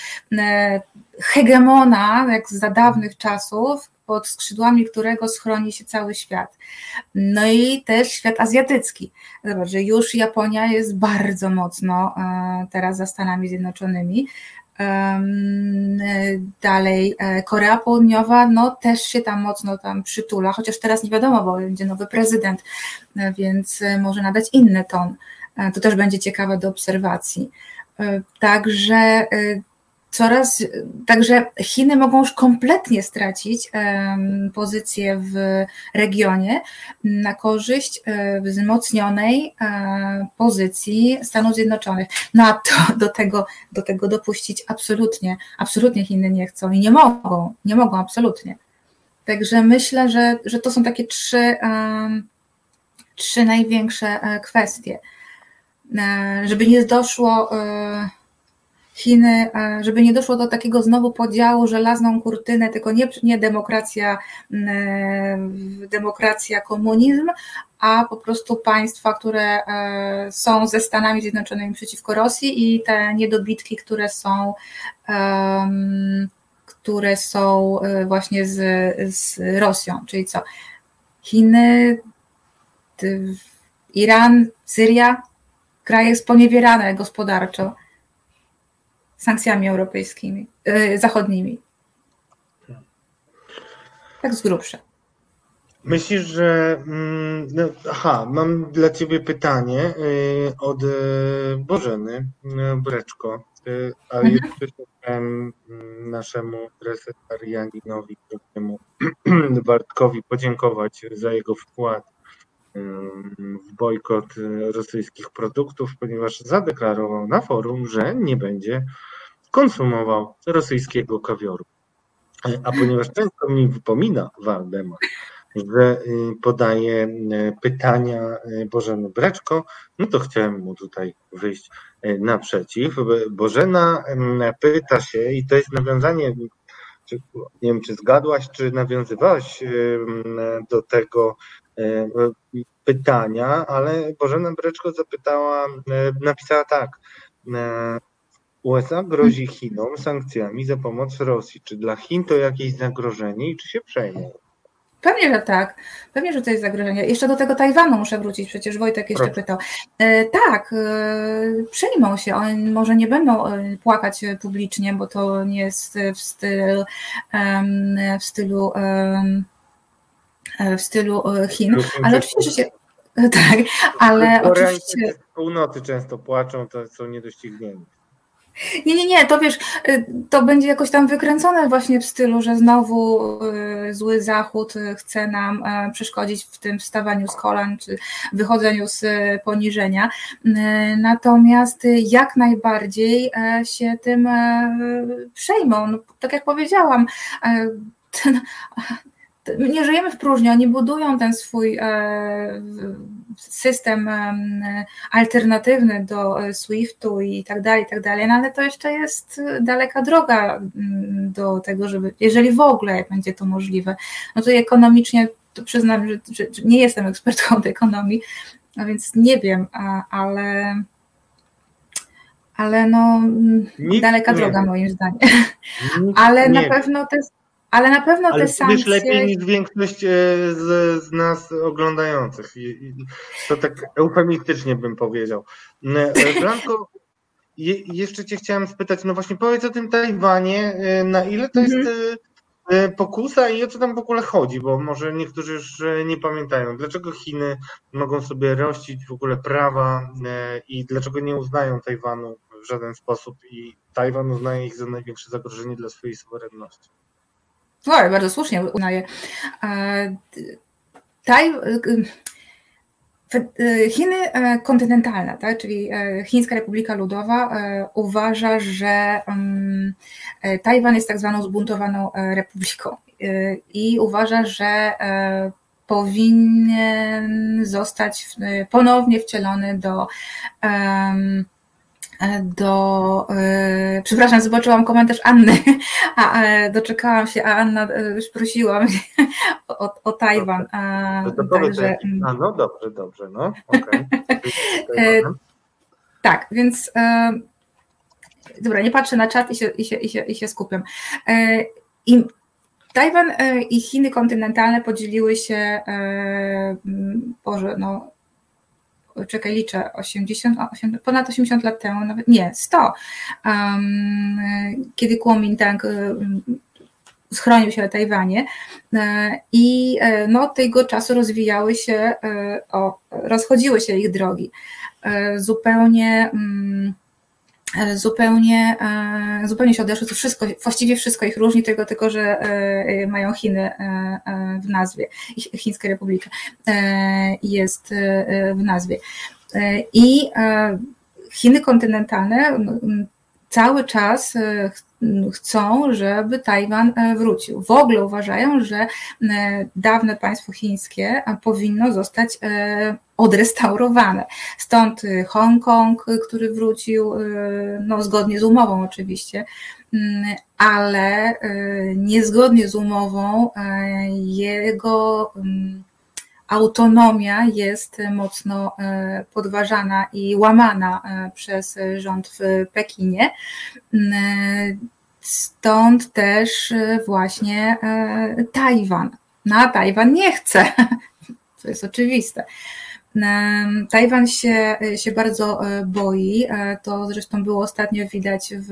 hegemona, jak za dawnych czasów, pod skrzydłami którego schroni się cały świat. No i też świat azjatycki. Zobacz, że już Japonia jest bardzo mocno teraz za Stanami Zjednoczonymi. Dalej e, Korea Południowa, no też się tam mocno tam przytula, chociaż teraz nie wiadomo, bo będzie nowy prezydent, e, więc e, może nadać inny ton. To też będzie ciekawe do obserwacji. Także coraz, także Chiny mogą już kompletnie stracić pozycję w regionie na korzyść e, wzmocnionej e, pozycji Stanów Zjednoczonych. No a to, do, tego, do tego dopuścić absolutnie, absolutnie Chiny nie chcą i nie mogą, nie mogą absolutnie. Także myślę, że, że to są takie trzy, trzy największe e, kwestie. Żeby nie doszło Chiny, e, żeby nie doszło do takiego znowu podziału, żelazną kurtynę, tylko nie, nie demokracja, e, demokracja, komunizm, a po prostu państwa, które e, są ze Stanami Zjednoczonymi przeciwko Rosji i te niedobitki, które są, które są właśnie z, z Rosją, czyli co? Chiny, Iran, Syria, kraje sponiewierane gospodarczo sankcjami europejskimi, yy, zachodnimi. Tak z grubsza. Myślisz, że. Mm, no, aha, mam dla Ciebie pytanie y, od y, Bożeny Breczko, ale mhm. jeszcze chciałem mm, naszemu resetarianinowi, Bartkowi podziękować za jego wkład w bojkot rosyjskich produktów, ponieważ zadeklarował na forum, że nie będzie konsumował rosyjskiego kawioru. A ponieważ często mi wypomina Waldemar, że y, podaje y, pytania y, Bożeny Breczko, no to chciałem mu tutaj wyjść naprzeciw. Bożena pyta się, i to jest nawiązanie, nie wiem, czy zgadłaś, czy nawiązywałaś do tego pytania, ale Bożena Breczko zapytała, napisała tak. USA grozi Chinom sankcjami za pomoc Rosji. Czy dla Chin to jakieś zagrożenie i czy się przejmą? Pewnie, że tak. Pewnie, że to jest zagrożenie. Jeszcze do tego Tajwanu muszę wrócić, przecież Wojtek jeszcze Proszę. pytał. E, tak, e, przejmą się. Oni może nie będą e, płakać publicznie, bo to nie jest w stylu, w stylu, w stylu Chin, ale oczywiście, że się. Tak, ale oczywiście. Z północy często płaczą, to są niedoścignieni. Nie, nie, nie, to wiesz, y, to będzie jakoś tam wykręcone właśnie w stylu, że znowu y, zły Zachód y, chce nam e, przeszkodzić w tym wstawaniu z kolan czy wychodzeniu z poniżenia. Natomiast jak najbardziej e, się tym e, przejmą. No, tak jak powiedziałam, ten, nie żyjemy w próżni, oni budują ten swój system alternatywny do e, SWIFT-u i tak dalej, i tak dalej, no ale to jeszcze jest daleka droga mm, do tego, żeby, jeżeli w ogóle będzie to możliwe, no to ekonomicznie to przyznam, że, że, nie jestem ekspertką od ekonomii, a więc nie wiem, ale ale no Nikt daleka droga moim zdaniem. Nikt ale na pewno to jest ale na pewno Ale te sankcje... Wiesz lepiej niż większość e, z, z nas oglądających. To tak eufemistycznie bym powiedział. E, Blanko, je, jeszcze cię chciałem spytać, no właśnie powiedz o tym Tajwanie, e, na ile to mhm. jest pokusa i o co tam w ogóle chodzi, bo może niektórzy już nie pamiętają. Dlaczego Chiny mogą sobie rościć w ogóle prawa i dlaczego nie uznają Tajwanu w żaden sposób i Tajwan uznaje ich za największe zagrożenie dla swojej suwerenności? No, bardzo słusznie uznaję. Taj, Chiny e, kontynentalne, tak, czyli e, Chińska Republika Ludowa e, uważa, że mm, Tajwan jest tak zwaną zbuntowaną republiką i uważa, że powinien zostać ponownie wcielony do do. Yy, przepraszam, zobaczyłam komentarz Anny, a e, doczekałam się, a Anna e, już prosiła mnie o, o Tajwan. A, to także, mm. a, no dobrze, dobrze, no. Okay. tak, więc. Dobra, nie patrzę na czat i się, i się, i się, i się skupiam. I Tajwan i Chiny kontynentalne podzieliły się, Boże, no czekaj, liczę, 80, ponad 80 lat temu, nawet nie, 100, um, kiedy Kuomintang schronił się na Tajwanie e, i e, no, od tego czasu rozwijały się, e, o, rozchodziły się ich drogi. Zupełnie um, zupełnie, e, zupełnie się odeszły. To wszystko, właściwie wszystko ich różni, tylko, tylko że e, mają Chiny w nazwie. Chińska Republika jest w nazwie. I Chiny kontynentalne cały czas chcą, żeby Tajwan wrócił. W ogóle uważają, że dawne państwo chińskie powinno zostać odrestaurowane. Stąd y, Hongkong, y, który wrócił, y, no zgodnie z umową oczywiście, mm, ale niezgodnie z umową jego mm, autonomia jest mocno podważana i łamana przez rząd w Pekinie. Stąd też właśnie Tajwan. Na no, Tajwan nie chce. To jest oczywiste. Tajwan się, się bardzo e, boi. E, to zresztą było ostatnio widać w,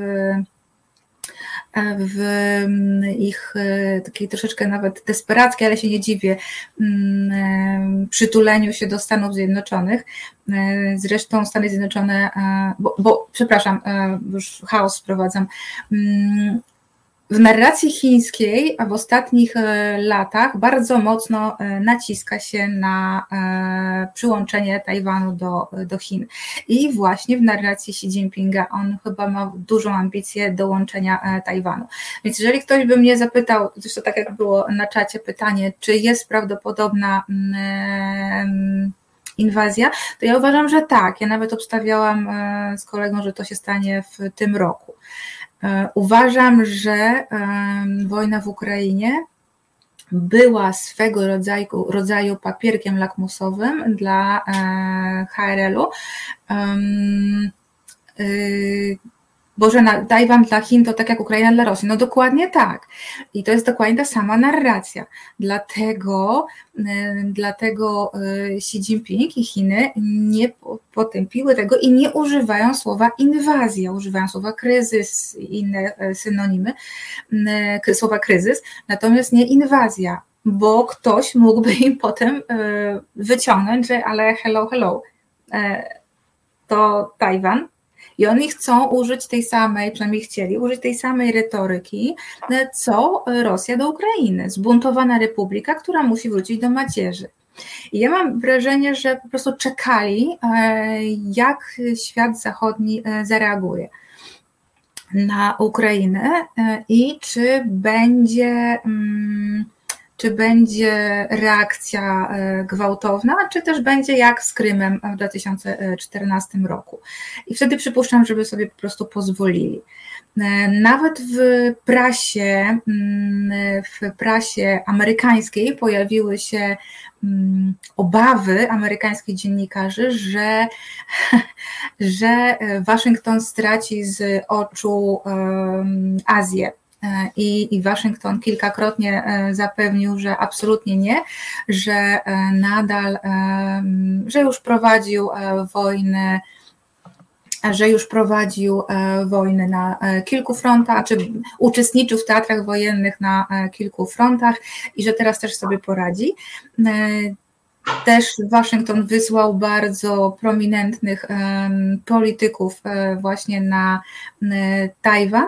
w mm, ich takiej troszeczkę nawet desperackiej, ale się nie dziwię, przytuleniu się do Stanów Zjednoczonych. Zresztą Stany Zjednoczone, bo, bo przepraszam, już chaos wprowadzam w narracji chińskiej w ostatnich e, latach bardzo mocno e, naciska się na e, przyłączenie Tajwanu do, do Chin. I właśnie w narracji Xi Jinpinga on chyba ma dużą ambicję dołączenia Tajwanu. Więc jeżeli ktoś by mnie zapytał, zresztą tak jak było na czacie pytanie, czy jest prawdopodobna mm, inwazja, to ja uważam, że tak. Ja nawet obstawiałam z kolegą, że to się stanie w tym roku. E, uważam, że wojna w Ukrainie była swego rodzaju, rodzaju papierkiem lakmusowym dla e, HRL-u bo że na Tajwan dla Chin to tak jak Ukraina dla Rosji. No dokładnie tak. I to jest dokładnie ta sama narracja. Dlatego, y, dlatego y, Xi Jinping i Chiny nie potępiły tego i nie używają słowa inwazja, używają słowa kryzys i inne e, synonimy, y, słowa kryzys, natomiast nie inwazja, bo ktoś mógłby im potem wyciągnąć, że ale hello, hello, e, to Tajwan, i oni chcą użyć tej samej, przynajmniej chcieli, użyć tej samej retoryki, e, co Rosja do Ukrainy. Zbuntowana republika, która musi wrócić do macierzy. I ja mam wrażenie, że po prostu czekali, e, jak świat zachodni e, zareaguje na Ukrainę i czy będzie. Hmm, czy będzie reakcja e, gwałtowna, czy też będzie jak z Krymem w 2014 roku. I wtedy przypuszczam, żeby sobie po prostu pozwolili. E, nawet w prasie, mm, w prasie amerykańskiej pojawiły się mm, obawy amerykańskich dziennikarzy, że, że Waszyngton straci z oczu Azję E, i, i Waszyngton kilkakrotnie e, zapewnił, że absolutnie nie, że e, nadal, że już prowadził wojnę że już prowadził wojny na kilku frontach, czy uczestniczył w teatrach wojennych na kilku frontach i że teraz też sobie poradzi. Też Waszyngton wysłał bardzo prominentnych polityków właśnie na Tajwan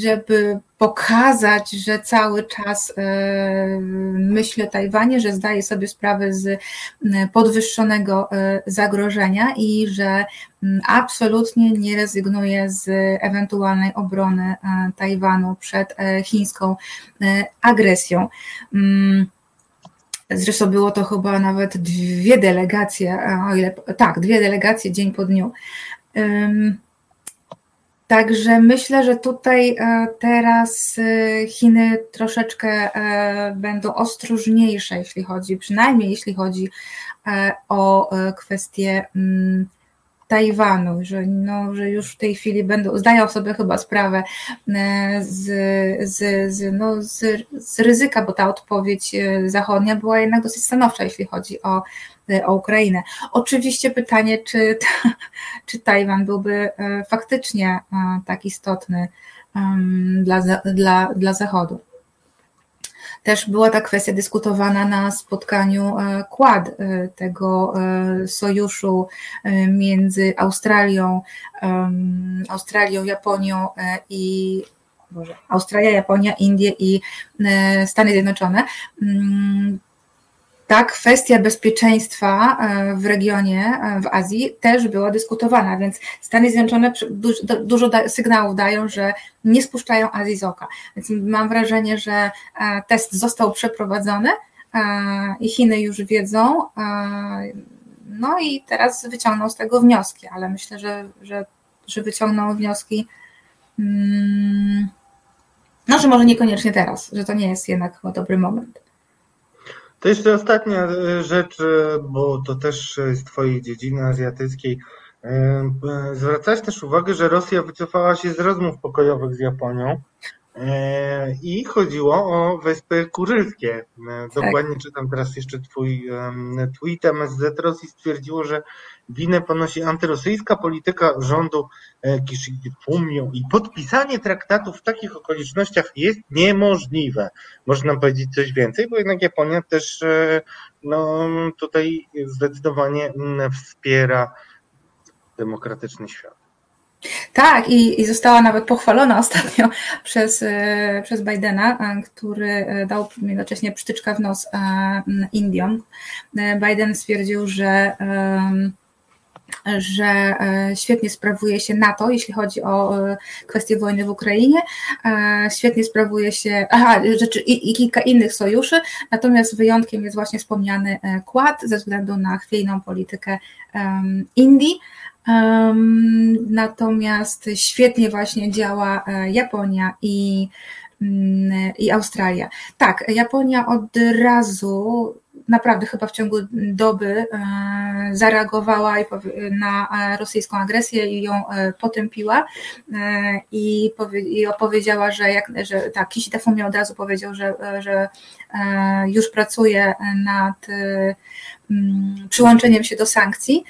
żeby pokazać, że cały czas e, myśli o Tajwanie, że zdaje sobie sprawę z e, podwyższonego e, zagrożenia i że absolutnie nie rezygnuje z ewentualnej obrony Tajwanu przed chińską agresją. Zresztą było to chyba nawet dwie delegacje, o ile tak, dwie delegacje dzień po dniu. Także myślę, że tutaj e, teraz e, Chiny troszeczkę e, będą ostrożniejsze, jeśli chodzi, przynajmniej jeśli chodzi o kwestie mm, Tajwanu, że, no, że już w tej chwili będą, zdają sobie chyba sprawę z, z, z, no, z, z ryzyka, bo ta odpowiedź zachodnia była jednak dosyć stanowcza, jeśli chodzi o o Ukrainę. Oczywiście pytanie, czy, czy Tajwan byłby e, faktycznie e, tak istotny dla, dla, dla Zachodu. Też była ta kwestia dyskutowana na spotkaniu Quad, e, tego sojuszu między Australią, Australią, Japonią i Boże, Australia, Japonia, Indie i Stany Zjednoczone. Ta kwestia bezpieczeństwa e, w regionie, e, w Azji też była dyskutowana, więc Stany Zjednoczone dużo sygnałów dają, że nie spuszczają Azji z oka. Więc mam wrażenie, że e, test został przeprowadzony i Chiny już wiedzą, no i teraz wyciągną z tego wnioski, ale myślę, że, że, że wyciągną wnioski, mm, no, że może niekoniecznie teraz, że to nie jest jednak chyba dobry moment. To jeszcze ostatnia e, rzecz, e, bo to też z Twojej dziedziny azjatyckiej. E, zwracałeś też uwagę, że Rosja wycofała się z rozmów pokojowych z Japonią. E, I chodziło o Wyspy Kurylskie. E, dokładnie tak. czytam teraz jeszcze twój tweet. MSZ Rosji stwierdziło, że winę ponosi antyrosyjska polityka rządu e, Kishidi Fumio i podpisanie traktatu w takich okolicznościach jest niemożliwe. Można powiedzieć coś więcej, bo jednak Japonia też no, tutaj zdecydowanie wspiera demokratyczny świat. Tak, i, i została nawet pochwalona ostatnio przez, e, przez Bidena, e, który e, dał jednocześnie przytyczka w nos Indiom. Biden stwierdził, że że świetnie sprawuje się NATO, jeśli chodzi o kwestię wojny w Ukrainie, świetnie sprawuje się, aha, rzeczy i, i kilka innych sojuszy, natomiast wyjątkiem jest właśnie wspomniany Quad ze względu na chwiejną politykę Indii. Natomiast świetnie właśnie działa e, Japonia i, mm, i Australia. Tak, Japonia od razu naprawdę chyba w ciągu doby e, zareagowała na rosyjską agresję i ją e, potępiła i, opowiedziała, że, jak, że tak, Kishida Fumio od razu powiedział, że, że już pracuje nad mm, przyłączeniem się do sankcji.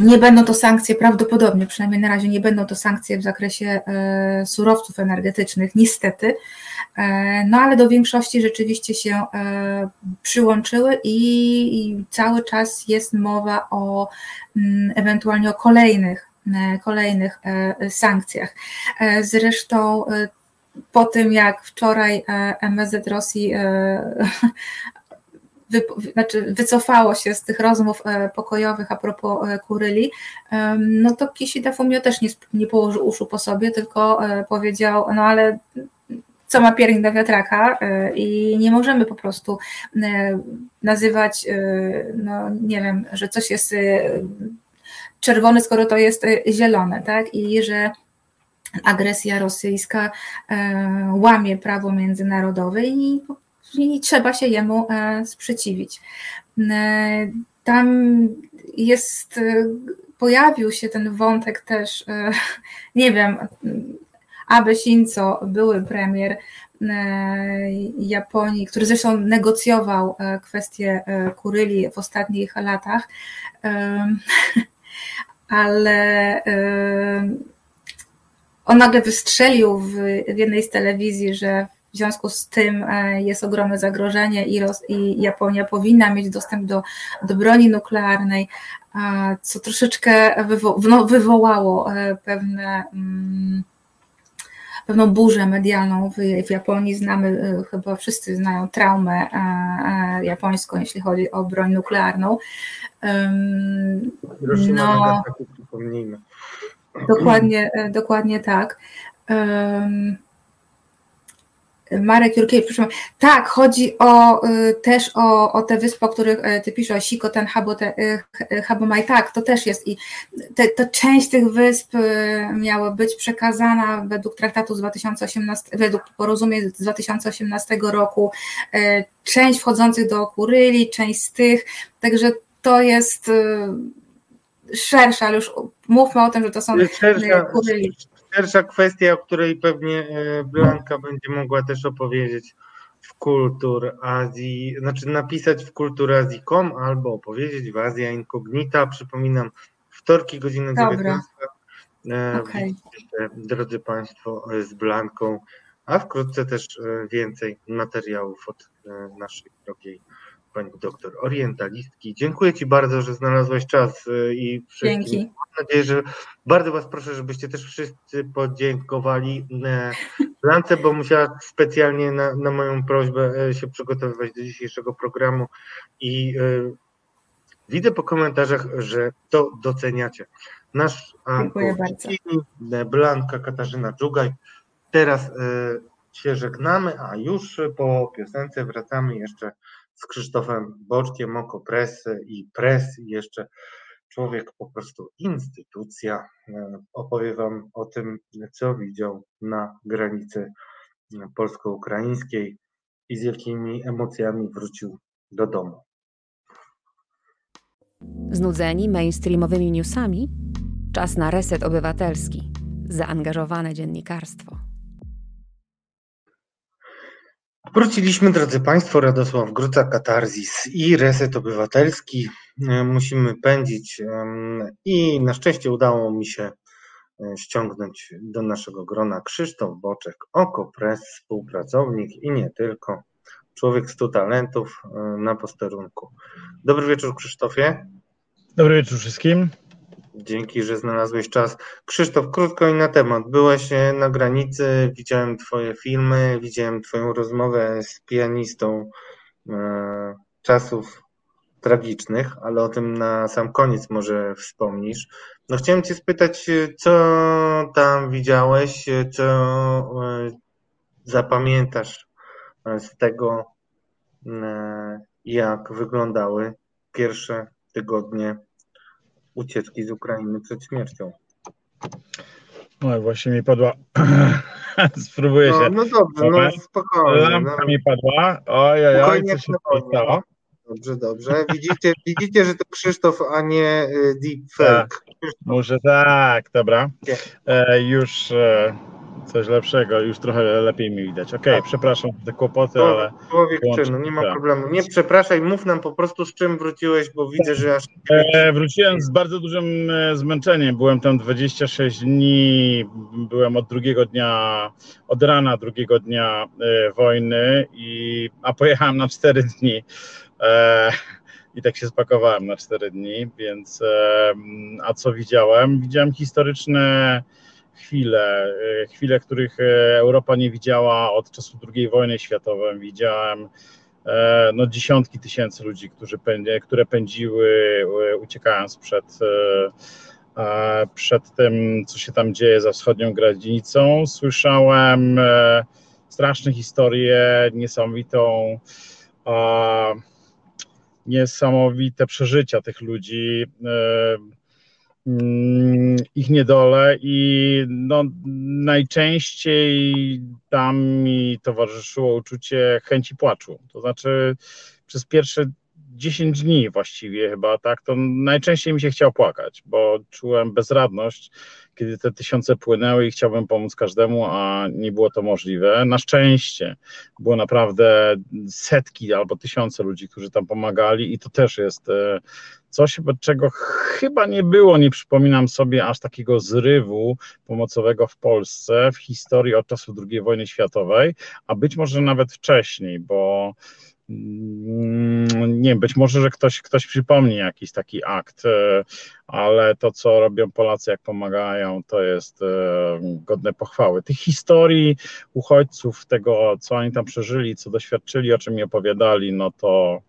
Nie będą to sankcje, prawdopodobnie, przynajmniej na razie nie będą to sankcje w zakresie e, surowców energetycznych, niestety, e, no ale do większości rzeczywiście się e, przyłączyły i cały czas jest mowa o mm, ewentualnie o kolejnych, kolejnych sankcjach. Zresztą po tym, jak wczoraj MSZ Rosji wy, znaczy wycofało się z tych rozmów e, pokojowych a propos e, Kuryli, no to Kishida Fumio też nie, nie położył uszu po sobie, tylko e, powiedział, no ale co ma piernik do wiatraka i nie możemy po prostu nazywać, no nie wiem, że coś jest czerwone, skoro to jest zielone, tak? I że agresja rosyjska łamie prawo międzynarodowe i i trzeba się jemu e, sprzeciwić. E, tam jest, e, pojawił się ten wątek też, nie wiem, Abe Shinzo, były premier Japonii, który zresztą negocjował kwestię Kuryli w ostatnich latach, ale on nagle wystrzelił w jednej z telewizji, że w związku z tym e, jest ogromne zagrożenie i, Ros i Japonia powinna mieć dostęp do, do broni nuklearnej, co troszeczkę wywo no, wywołało e, pewne. Mm, pewną burzę medialną w, Japonii. Znamy, e, chyba wszyscy znają traumę japońską, jeśli chodzi o broń nuklearną. No, dokładnie, dokładnie tak. Marek Jurkiewicz, tak, chodzi o, y, też o, o te wyspy, o których y, ty piszesz, Siko, ten Habo, te, y, Habomaj, tak, to też jest i te, to część tych wysp miała być przekazana według traktatu z 2018, według porozumień z 2018 roku, część wchodzących do Kuryli, część z tych, także to jest szersza, ale już mówmy o tym, że to są Kuryli pierwsza kwestia, o której pewnie e, Blanka będzie mogła też opowiedzieć w Kultur Azji, znaczy napisać w kulturazji.com albo opowiedzieć w Azja Incognita. Przypominam, wtorki godzina 19. Okay. Drodzy Państwo, z Blanką, a wkrótce też e, więcej materiałów od e, naszej drogiej pani doktor orientalistki. Dziękuję Ci bardzo, że znalazłaś czas y, i wszystkim. Dzięki. Mam nadzieję, że bardzo Was proszę, żebyście też wszyscy podziękowali Lance, bo musiała specjalnie na, na moją prośbę e, się przygotowywać do dzisiejszego programu i y, widzę po komentarzach, że to doceniacie. Nasz Dziękuję bardzo. Blanka Katarzyna Dżugaj. Teraz y, się żegnamy, a już po piosence wracamy jeszcze z Krzysztofem Boczkiem, Oko Press i Press i jeszcze człowiek po prostu instytucja. E, opowie Wam o tym, co widział na granicy polsko-ukraińskiej i z jakimi emocjami wrócił do domu. Znudzeni mainstreamowymi newsami? Czas na reset obywatelski. Zaangażowane dziennikarstwo. Wróciliśmy, drodzy Państwo, Radosław Gruca, Katarzis i Reset Obywatelski. E, musimy pędzić i na szczęście udało mi się e, ściągnąć do naszego grona Krzysztof Boczek, Okopres, współpracownik i nie tylko, człowiek stu talentów e, na posterunku. Dobry wieczór Krzysztofie. Dobry wieczór wszystkim. Dzięki, że znalazłeś czas. Krzysztof, krótko i na temat. Byłeś e, na granicy, widziałem Twoje filmy, widziałem Twoją rozmowę z pianistą e, czasów tragicznych, ale o tym na sam koniec może wspomnisz. No chciałem Cię spytać, e, co tam widziałeś, co zapamiętasz z tego, jak wyglądały pierwsze tygodnie ucieczki z Ukrainy przed śmiercią. No właśnie mi padła. Spróbuję No, się. no dobrze, no spokojnie. No, Lampka mi padła. Oj, oj, oj, co się stało? Dobrze, dobrze. Widzicie, widzicie, że to Krzysztof, a nie y, deepfake. Muszę tak, dobra. E, już e, coś lepszego, już trochę lepiej mi widać. Okej, Tak. przepraszam za te kłopoty, To ale człowiek czynu, nie ma tak. problemu. Nie przepraszaj, mów nam po prostu z czym wróciłeś, bo widzę, że aż e, wróciłem z bardzo dużym e, zmęczeniem. Byłem tam 26 dni, byłem od drugiego dnia, od rana drugiego dnia e, wojny, i, a pojechałem na 4 dni. E, I tak się spakowałem na 4 dni, więc a co widziałem? Widziałem historyczne chwile, e, chwile, których e, Europa nie widziała od czasu II wojny światowej. Widziałem e, no, dziesiątki tysięcy ludzi, którzy które pędziły, e, uciekając przed, przed tym, co się tam dzieje za wschodnią granicą. Słyszałem e, straszne historie, niesamowitą niesamowite przeżycia tych ludzi, e, ich niedole i no, najczęściej tam mi towarzyszyło uczucie chęci płaczu. To znaczy przez pierwsze 10 dni właściwie chyba, tak, to najczęściej mi się chciało płakać, bo czułem bezradność, kiedy te tysiące płynęły i chciałbym pomóc każdemu, a nie było to możliwe. Na szczęście było naprawdę setki albo tysiące ludzi, którzy tam pomagali i to też jest e, coś, czego chyba nie było, nie przypominam sobie aż takiego zrywu pomocowego w Polsce w historii od czasu II wojny światowej, a być może nawet wcześniej, bo nie wiem, być może, że ktoś, ktoś przypomni jakiś taki akt, e, ale to, co robią Polacy, jak pomagają, to jest e, godne pochwały. Tych historii uchodźców, tego, co oni tam przeżyli, co doświadczyli, o czym mi opowiadali, no to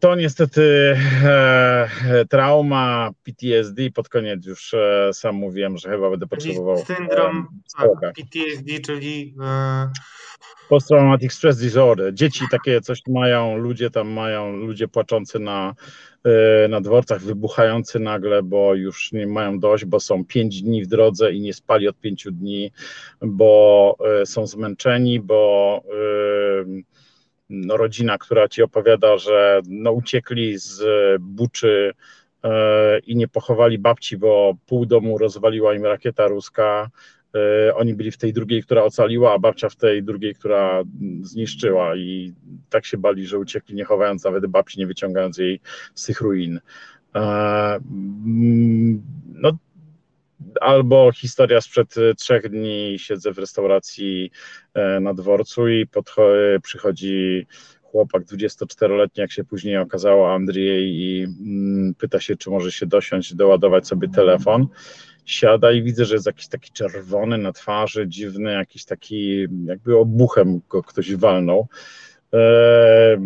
to niestety e, trauma, PTSD, pod koniec już e, sam mówiłem, że chyba będę potrzebował syndrom e, tak. PTSD, czyli e, Post-traumatic stress disorder. Dzieci takie coś mają, ludzie tam mają, ludzie płaczący na, e, na dworcach, wybuchający nagle, bo już nie mają dość, bo są pięć dni w drodze i nie spali od pięciu dni, bo e, są zmęczeni, bo e, no, rodzina, która ci opowiada, że no, uciekli z Buczy e, i nie pochowali babci, bo pół domu rozwaliła im rakieta ruska. E, Oni byli w tej drugiej, która ocaliła, a babcia w tej drugiej, która zniszczyła i tak się bali, że uciekli, nie chowając nawet babci, nie wyciągając jej z tych ruin. E, No, albo historia sprzed e, trzech dni, siedzę w restauracji e, na dworcu i podcho- przychodzi chłopak 24-letni, jak się później okazało, Andrzej, i mm, pyta się, czy może się dosiąść, doładować sobie telefon. Siada i widzę, że jest jakiś taki czerwony na twarzy, dziwny, jakiś taki, jakby obuchem go ktoś walnął. E,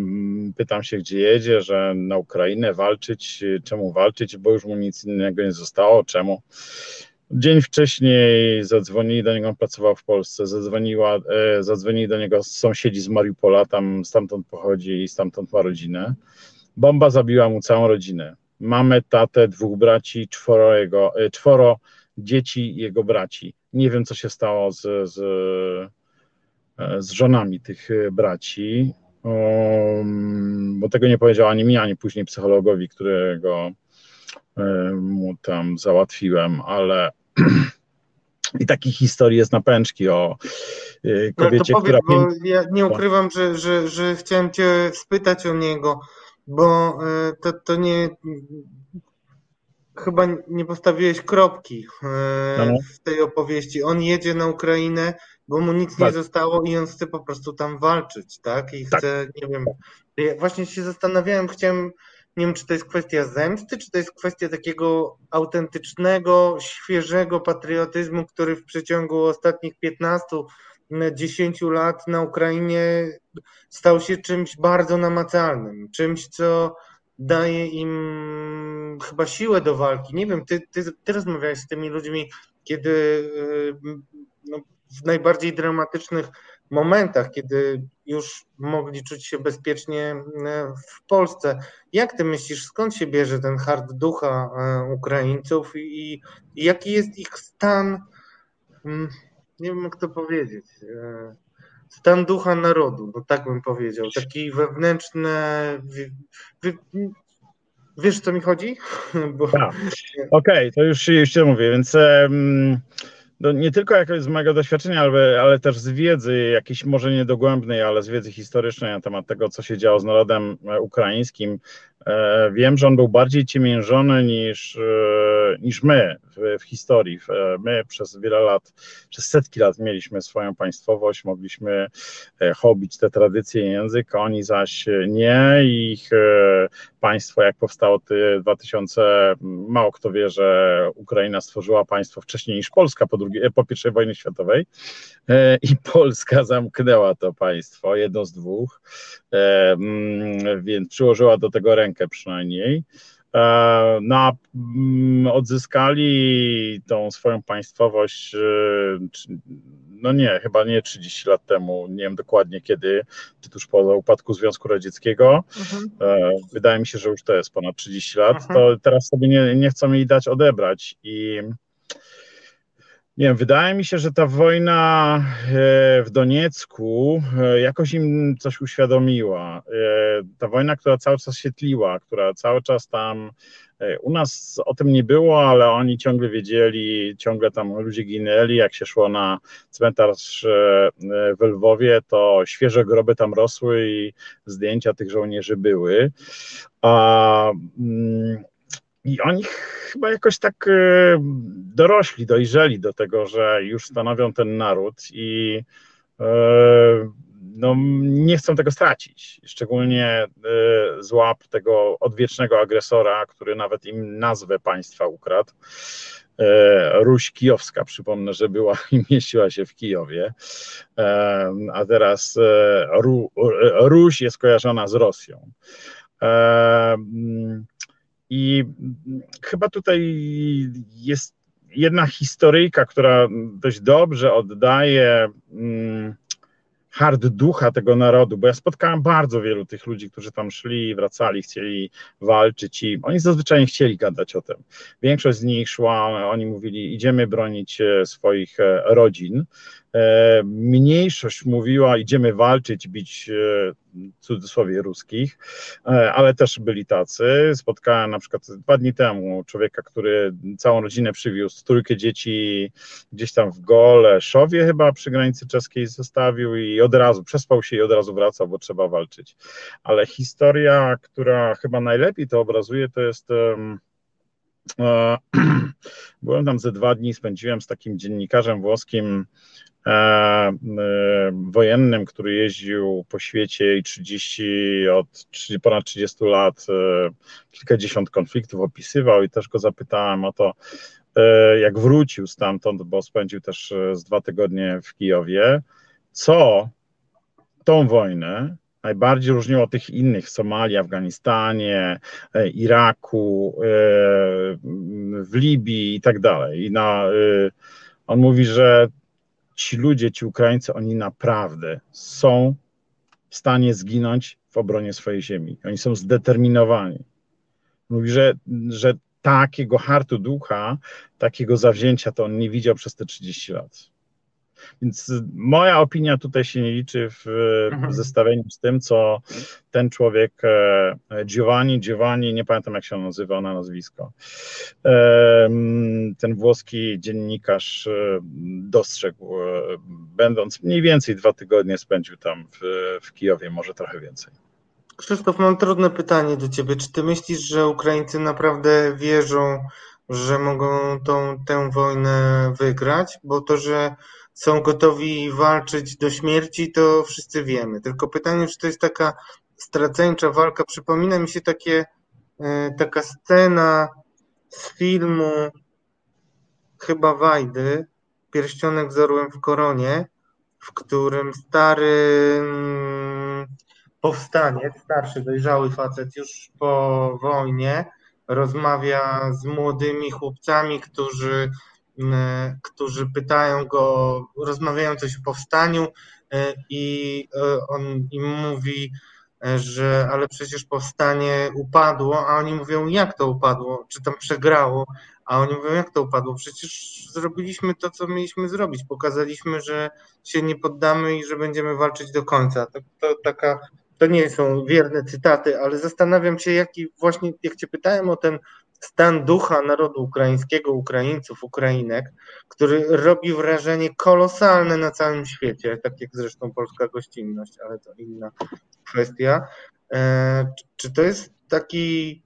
Pytam się, gdzie jedzie, że na Ukrainę walczyć, czemu walczyć, bo już mu nic innego nie zostało, czemu. Dzień wcześniej zadzwonili do niego, on pracował w Polsce, zadzwoniła, e, zadzwonili do niego sąsiedzi z Mariupola, tam stamtąd pochodzi i stamtąd ma rodzinę. Bomba zabiła mu całą rodzinę. Mamę, tatę, dwóch braci, czworo, jego, e, czworo dzieci jego braci. Nie wiem, co się stało z, z, e, z żonami tych braci, um, bo tego nie powiedział ani mi, ani później psychologowi, którego mu tam załatwiłem, ale i takich historii jest na pęczki o kobiecie, no to powiedz, która... Bo ja nie ukrywam, że, że, że chciałem cię spytać o niego, bo to, to nie chyba nie postawiłeś kropki no. w tej opowieści. On jedzie na Ukrainę, bo mu nic tak. nie zostało i on chce po prostu tam walczyć, tak? I tak. chce, nie wiem, ja właśnie się zastanawiałem, chciałem, nie wiem, czy to jest kwestia zemsty, czy to jest kwestia takiego autentycznego, świeżego patriotyzmu, który w przeciągu ostatnich 15 10 lat na Ukrainie stał się czymś bardzo namacalnym, czymś, co daje im chyba siłę do walki. Nie wiem, ty, ty, ty rozmawiałeś z tymi ludźmi, kiedy no, w najbardziej dramatycznych momentach, kiedy już mogli czuć się bezpiecznie w Polsce. Jak ty myślisz, skąd się bierze ten hard ducha Ukraińców i, i jaki jest ich stan, nie wiem jak to powiedzieć, stan ducha narodu, no tak bym powiedział, taki wewnętrzny, wiesz co mi chodzi? Bo... Tak. Okej, okay, to już, już się mówię, więc um, no nie tylko jakoś z mojego doświadczenia, ale, ale też z wiedzy jakiejś może niedogłębnej, ale z wiedzy historycznej na temat tego, co się działo z narodem e, ukraińskim, E, wiem, że on był bardziej ciemiężony niż, e, niż my w, w, historii. My przez wiele lat, przez setki lat mieliśmy swoją państwowość, mogliśmy hobić te tradycje i język, oni zaś nie. Ich państwo, jak powstało w 2000, mało kto wie, że Ukraina stworzyła państwo wcześniej niż Polska po, drugiej, po I wojnie światowej i Polska zamknęła to państwo, jedno z dwóch, mm, więc przyłożyła do tego rękę przynajmniej. E, no, mm, odzyskali tą swoją państwowość, e, no nie, chyba nie 30 lat temu, nie wiem dokładnie kiedy, czy tuż po upadku Związku Radzieckiego. Mhm. E, wydaje mi się, że już to jest ponad 30 lat. Mhm. To teraz sobie nie, nie chcą jej dać odebrać i nie wiem, wydaje mi się, że ta wojna e, w Doniecku e, jakoś im coś uświadomiła. E, ta wojna, która cały czas się tliła, która cały czas tam u nas o tym nie było, ale oni ciągle wiedzieli, ciągle tam ludzie ginęli. Jak się szło na cmentarz w Lwowie, to świeże groby tam rosły i zdjęcia tych żołnierzy były. A, mm, I oni chyba jakoś tak e, dorośli, dojrzeli do tego, że już stanowią ten naród i e, no, nie chcą tego stracić. Szczególnie e, z łap tego odwiecznego agresora, który nawet im nazwę państwa ukradł. Ruś Kijowska, przypomnę, że była i mieściła się w Kijowie, a teraz Ru, Ruś jest kojarzona z Rosją. I chyba tutaj jest jedna historyjka, która dość dobrze oddaje mm, hard ducha tego narodu, bo ja spotkałem bardzo wielu tych ludzi, którzy tam szli, wracali, chcieli walczyć i oni zazwyczaj nie chcieli gadać o tym. Większość z nich szła, oni mówili, idziemy bronić e, swoich e, rodzin, mniejszość mówiła, idziemy walczyć, bić e, w cudzysłowie ruskich, e, ale też byli tacy. Spotkałem na przykład dwa dni temu człowieka, który całą rodzinę przywiózł, trójkę dzieci gdzieś tam w Goleszowie chyba przy granicy czeskiej zostawił i od razu przespał się i od razu wracał, bo trzeba walczyć. Ale historia, która chyba najlepiej to obrazuje, to jest Byłem tam ze dwa dni, spędziłem z takim dziennikarzem włoskim, E, e, wojennym, który jeździł po świecie i 30, od ponad 30 lat e, kilkadziesiąt konfliktów opisywał i też go zapytałem o to, jak wrócił stamtąd, bo spędził też z dwa tygodnie w Kijowie, co tą wojnę najbardziej różniło od tych innych, Somalii, Afganistanie, Iraku, w Libii i tak dalej. I na, on mówi, że ci ludzie, ci Ukraińcy, oni naprawdę są w stanie zginąć w obronie swojej ziemi. Oni są zdeterminowani. Mówi, że, że takiego hartu ducha, takiego zawzięcia to on nie widział przez te 30 lat. Więc moja opinia tutaj się nie liczy w, Mhm. w zestawieniu z tym, co ten człowiek e, Giovanni, Giovanni, nie pamiętam jak się on nazywał na nazwisko, ten włoski dziennikarz e, dostrzegł, e, będąc mniej więcej dwa tygodnie spędził tam w, w Kijowie, może trochę więcej. Krzysztof, mam trudne pytanie do ciebie. Czy ty myślisz, że Ukraińcy naprawdę wierzą, że mogą tą, tę wojnę wygrać? Bo to, że są gotowi walczyć do śmierci, to wszyscy wiemy. Tylko pytanie, czy to jest taka straceńcza walka? Przypomina mi się takie, e, taka scena z filmu chyba Wajdy, Pierścionek z orłem w koronie, w którym stary mm, powstaniec, starszy, dojrzały facet już po wojnie rozmawia z młodymi chłopcami, którzy, którzy pytają go, rozmawiają coś o powstaniu e, i e, on im mówi, e, że ale przecież powstanie upadło, a oni mówią, jak to upadło, czy tam przegrało, a oni mówią, jak to upadło, przecież zrobiliśmy to, co mieliśmy zrobić, pokazaliśmy, że się nie poddamy i że będziemy walczyć do końca. To, to taka to nie są wierne cytaty, ale zastanawiam się, jaki właśnie, jak Cię pytałem o ten stan ducha narodu ukraińskiego, Ukraińców, Ukrainek, który robi wrażenie kolosalne na całym świecie, tak jak zresztą polska gościnność, ale to inna kwestia. E, czy to jest taki,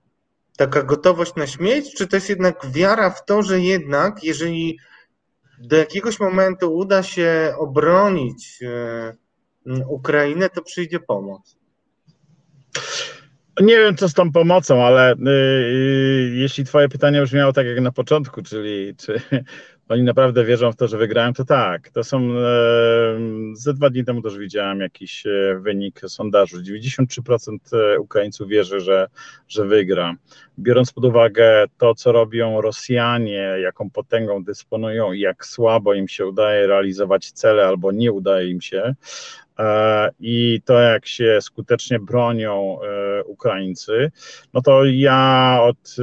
taka gotowość na śmierć, czy to jest jednak wiara w to, że jednak, jeżeli do jakiegoś momentu uda się obronić e, Ukrainę, to przyjdzie pomoc? Nie wiem, co z tą pomocą, ale yy, jeśli Twoje pytanie brzmiało tak jak na początku, czyli czy oni naprawdę wierzą w to, że wygrają, to tak. To są. Yy, ze dwa dni temu też widziałem jakiś e, wynik sondażu. 93% Ukraińców wierzy, że, że wygra. Biorąc pod uwagę to, co robią Rosjanie, jaką potęgą dysponują i jak słabo im się udaje realizować cele albo nie udaje im się, i to, jak się skutecznie bronią Ukraińcy, no to ja od,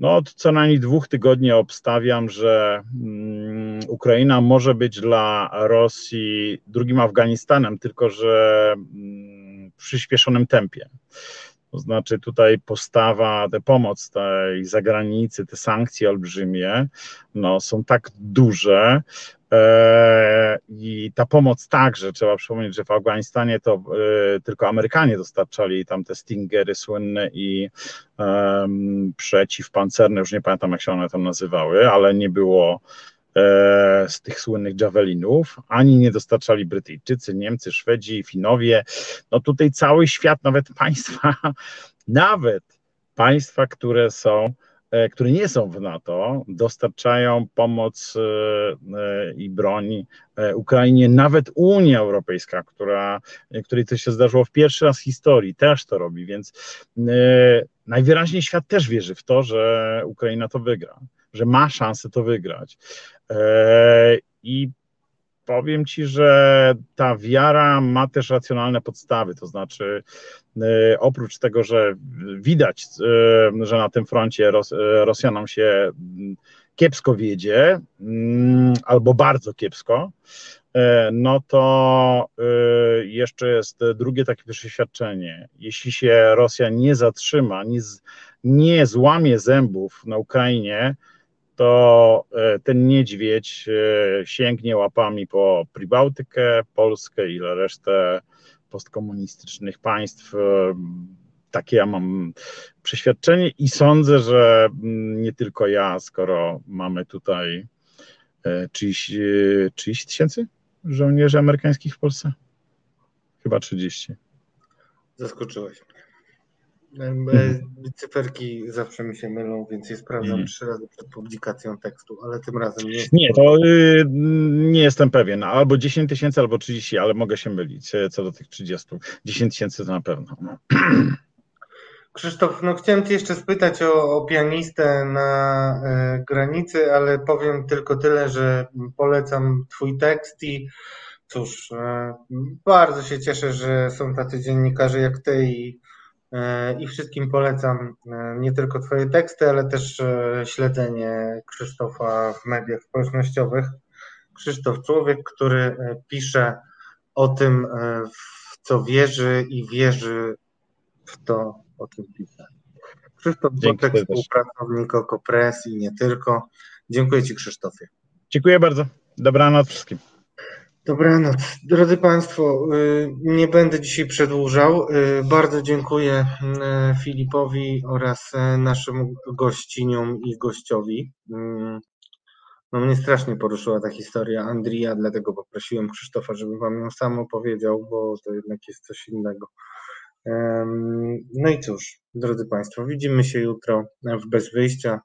no od co najmniej dwóch tygodni obstawiam, że mm, Ukraina może być dla Rosji drugim Afganistanem, tylko że mm, w przyspieszonym tempie. To znaczy tutaj postawa, te pomoc tej zagranicy, te sankcje olbrzymie, no, są tak duże, E, I ta pomoc także, trzeba przypomnieć, że w Afganistanie to e, tylko Amerykanie dostarczali tam te Stingery słynne i um, przeciwpancerne, już nie pamiętam jak się one tam nazywały, ale nie było z tych słynnych javelinów, ani nie dostarczali Brytyjczycy, Niemcy, Szwedzi, Finowie. No tutaj cały świat, nawet państwa, nawet państwa, które są E, które nie są w NATO, dostarczają pomoc e, e, i broń Ukrainie, nawet Unia Europejska, która, której to się zdarzyło w pierwszy raz w historii, też to robi, więc najwyraźniej świat też wierzy w to, że Ukraina to wygra, że ma szansę to wygrać. I powiem ci, że ta wiara ma też racjonalne podstawy, to znaczy e, oprócz tego, że widać, e, że na tym froncie Ros e, Rosjanom się mm, kiepsko wiedzie, mm, albo bardzo kiepsko, no to jeszcze jest drugie takie przeświadczenie. Jeśli się Rosja nie zatrzyma, nie, nie złamie zębów na Ukrainie, to e, ten niedźwiedź e, sięgnie łapami po Pribałtykę, Polskę i resztę postkomunistycznych państw. E, takie ja mam przeświadczenie i sądzę, że mm, nie tylko ja, skoro mamy tutaj 30, 30 tysięcy żołnierzy amerykańskich w Polsce? Chyba 30. Zaskoczyłeś mnie. Cyferki zawsze mi się mylą, więc je sprawdzam mhm. trzy razy przed publikacją tekstu, ale tym razem nie. Nie, to y, nie jestem pewien. Albo 10 tysięcy, albo 30, ale mogę się mylić e, co do tych 30. 10 tysięcy to na pewno. No. Krzysztof, no chciałem Cię jeszcze spytać o, o pianistę na y, granicy, ale powiem tylko tyle, że polecam Twój tekst i cóż, y, bardzo się cieszę, że są tacy dziennikarze jak Ty i i wszystkim polecam nie tylko Twoje teksty, ale też śledzenie Krzysztofa w mediach społecznościowych. Krzysztof, człowiek, który pisze o tym, w co wierzy i wierzy w to, o czym pisze. Krzysztof Botek, współpracownik Okopres i nie tylko. Dziękuję Ci Krzysztofie. Dziękuję bardzo. Dobranoc wszystkim. Dobranoc. Drodzy Państwo, y, nie będę dzisiaj przedłużał. Y, bardzo dziękuję y, Filipowi oraz naszym gościniom i gościowi. No mnie strasznie poruszyła ta historia Andrija, dlatego poprosiłem Krzysztofa, żeby Wam ją sam opowiedział, bo to jednak jest coś innego. No i cóż, drodzy Państwo, widzimy się jutro w Bez Wyjścia,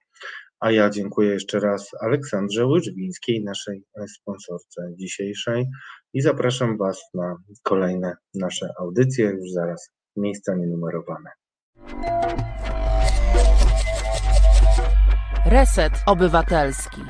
a ja dziękuję jeszcze raz Aleksandrze Łyżwińskiej, naszej sponsorce dzisiejszej i zapraszam Was na kolejne nasze audycje, już zaraz miejsca nienumerowane. Reset Obywatelski.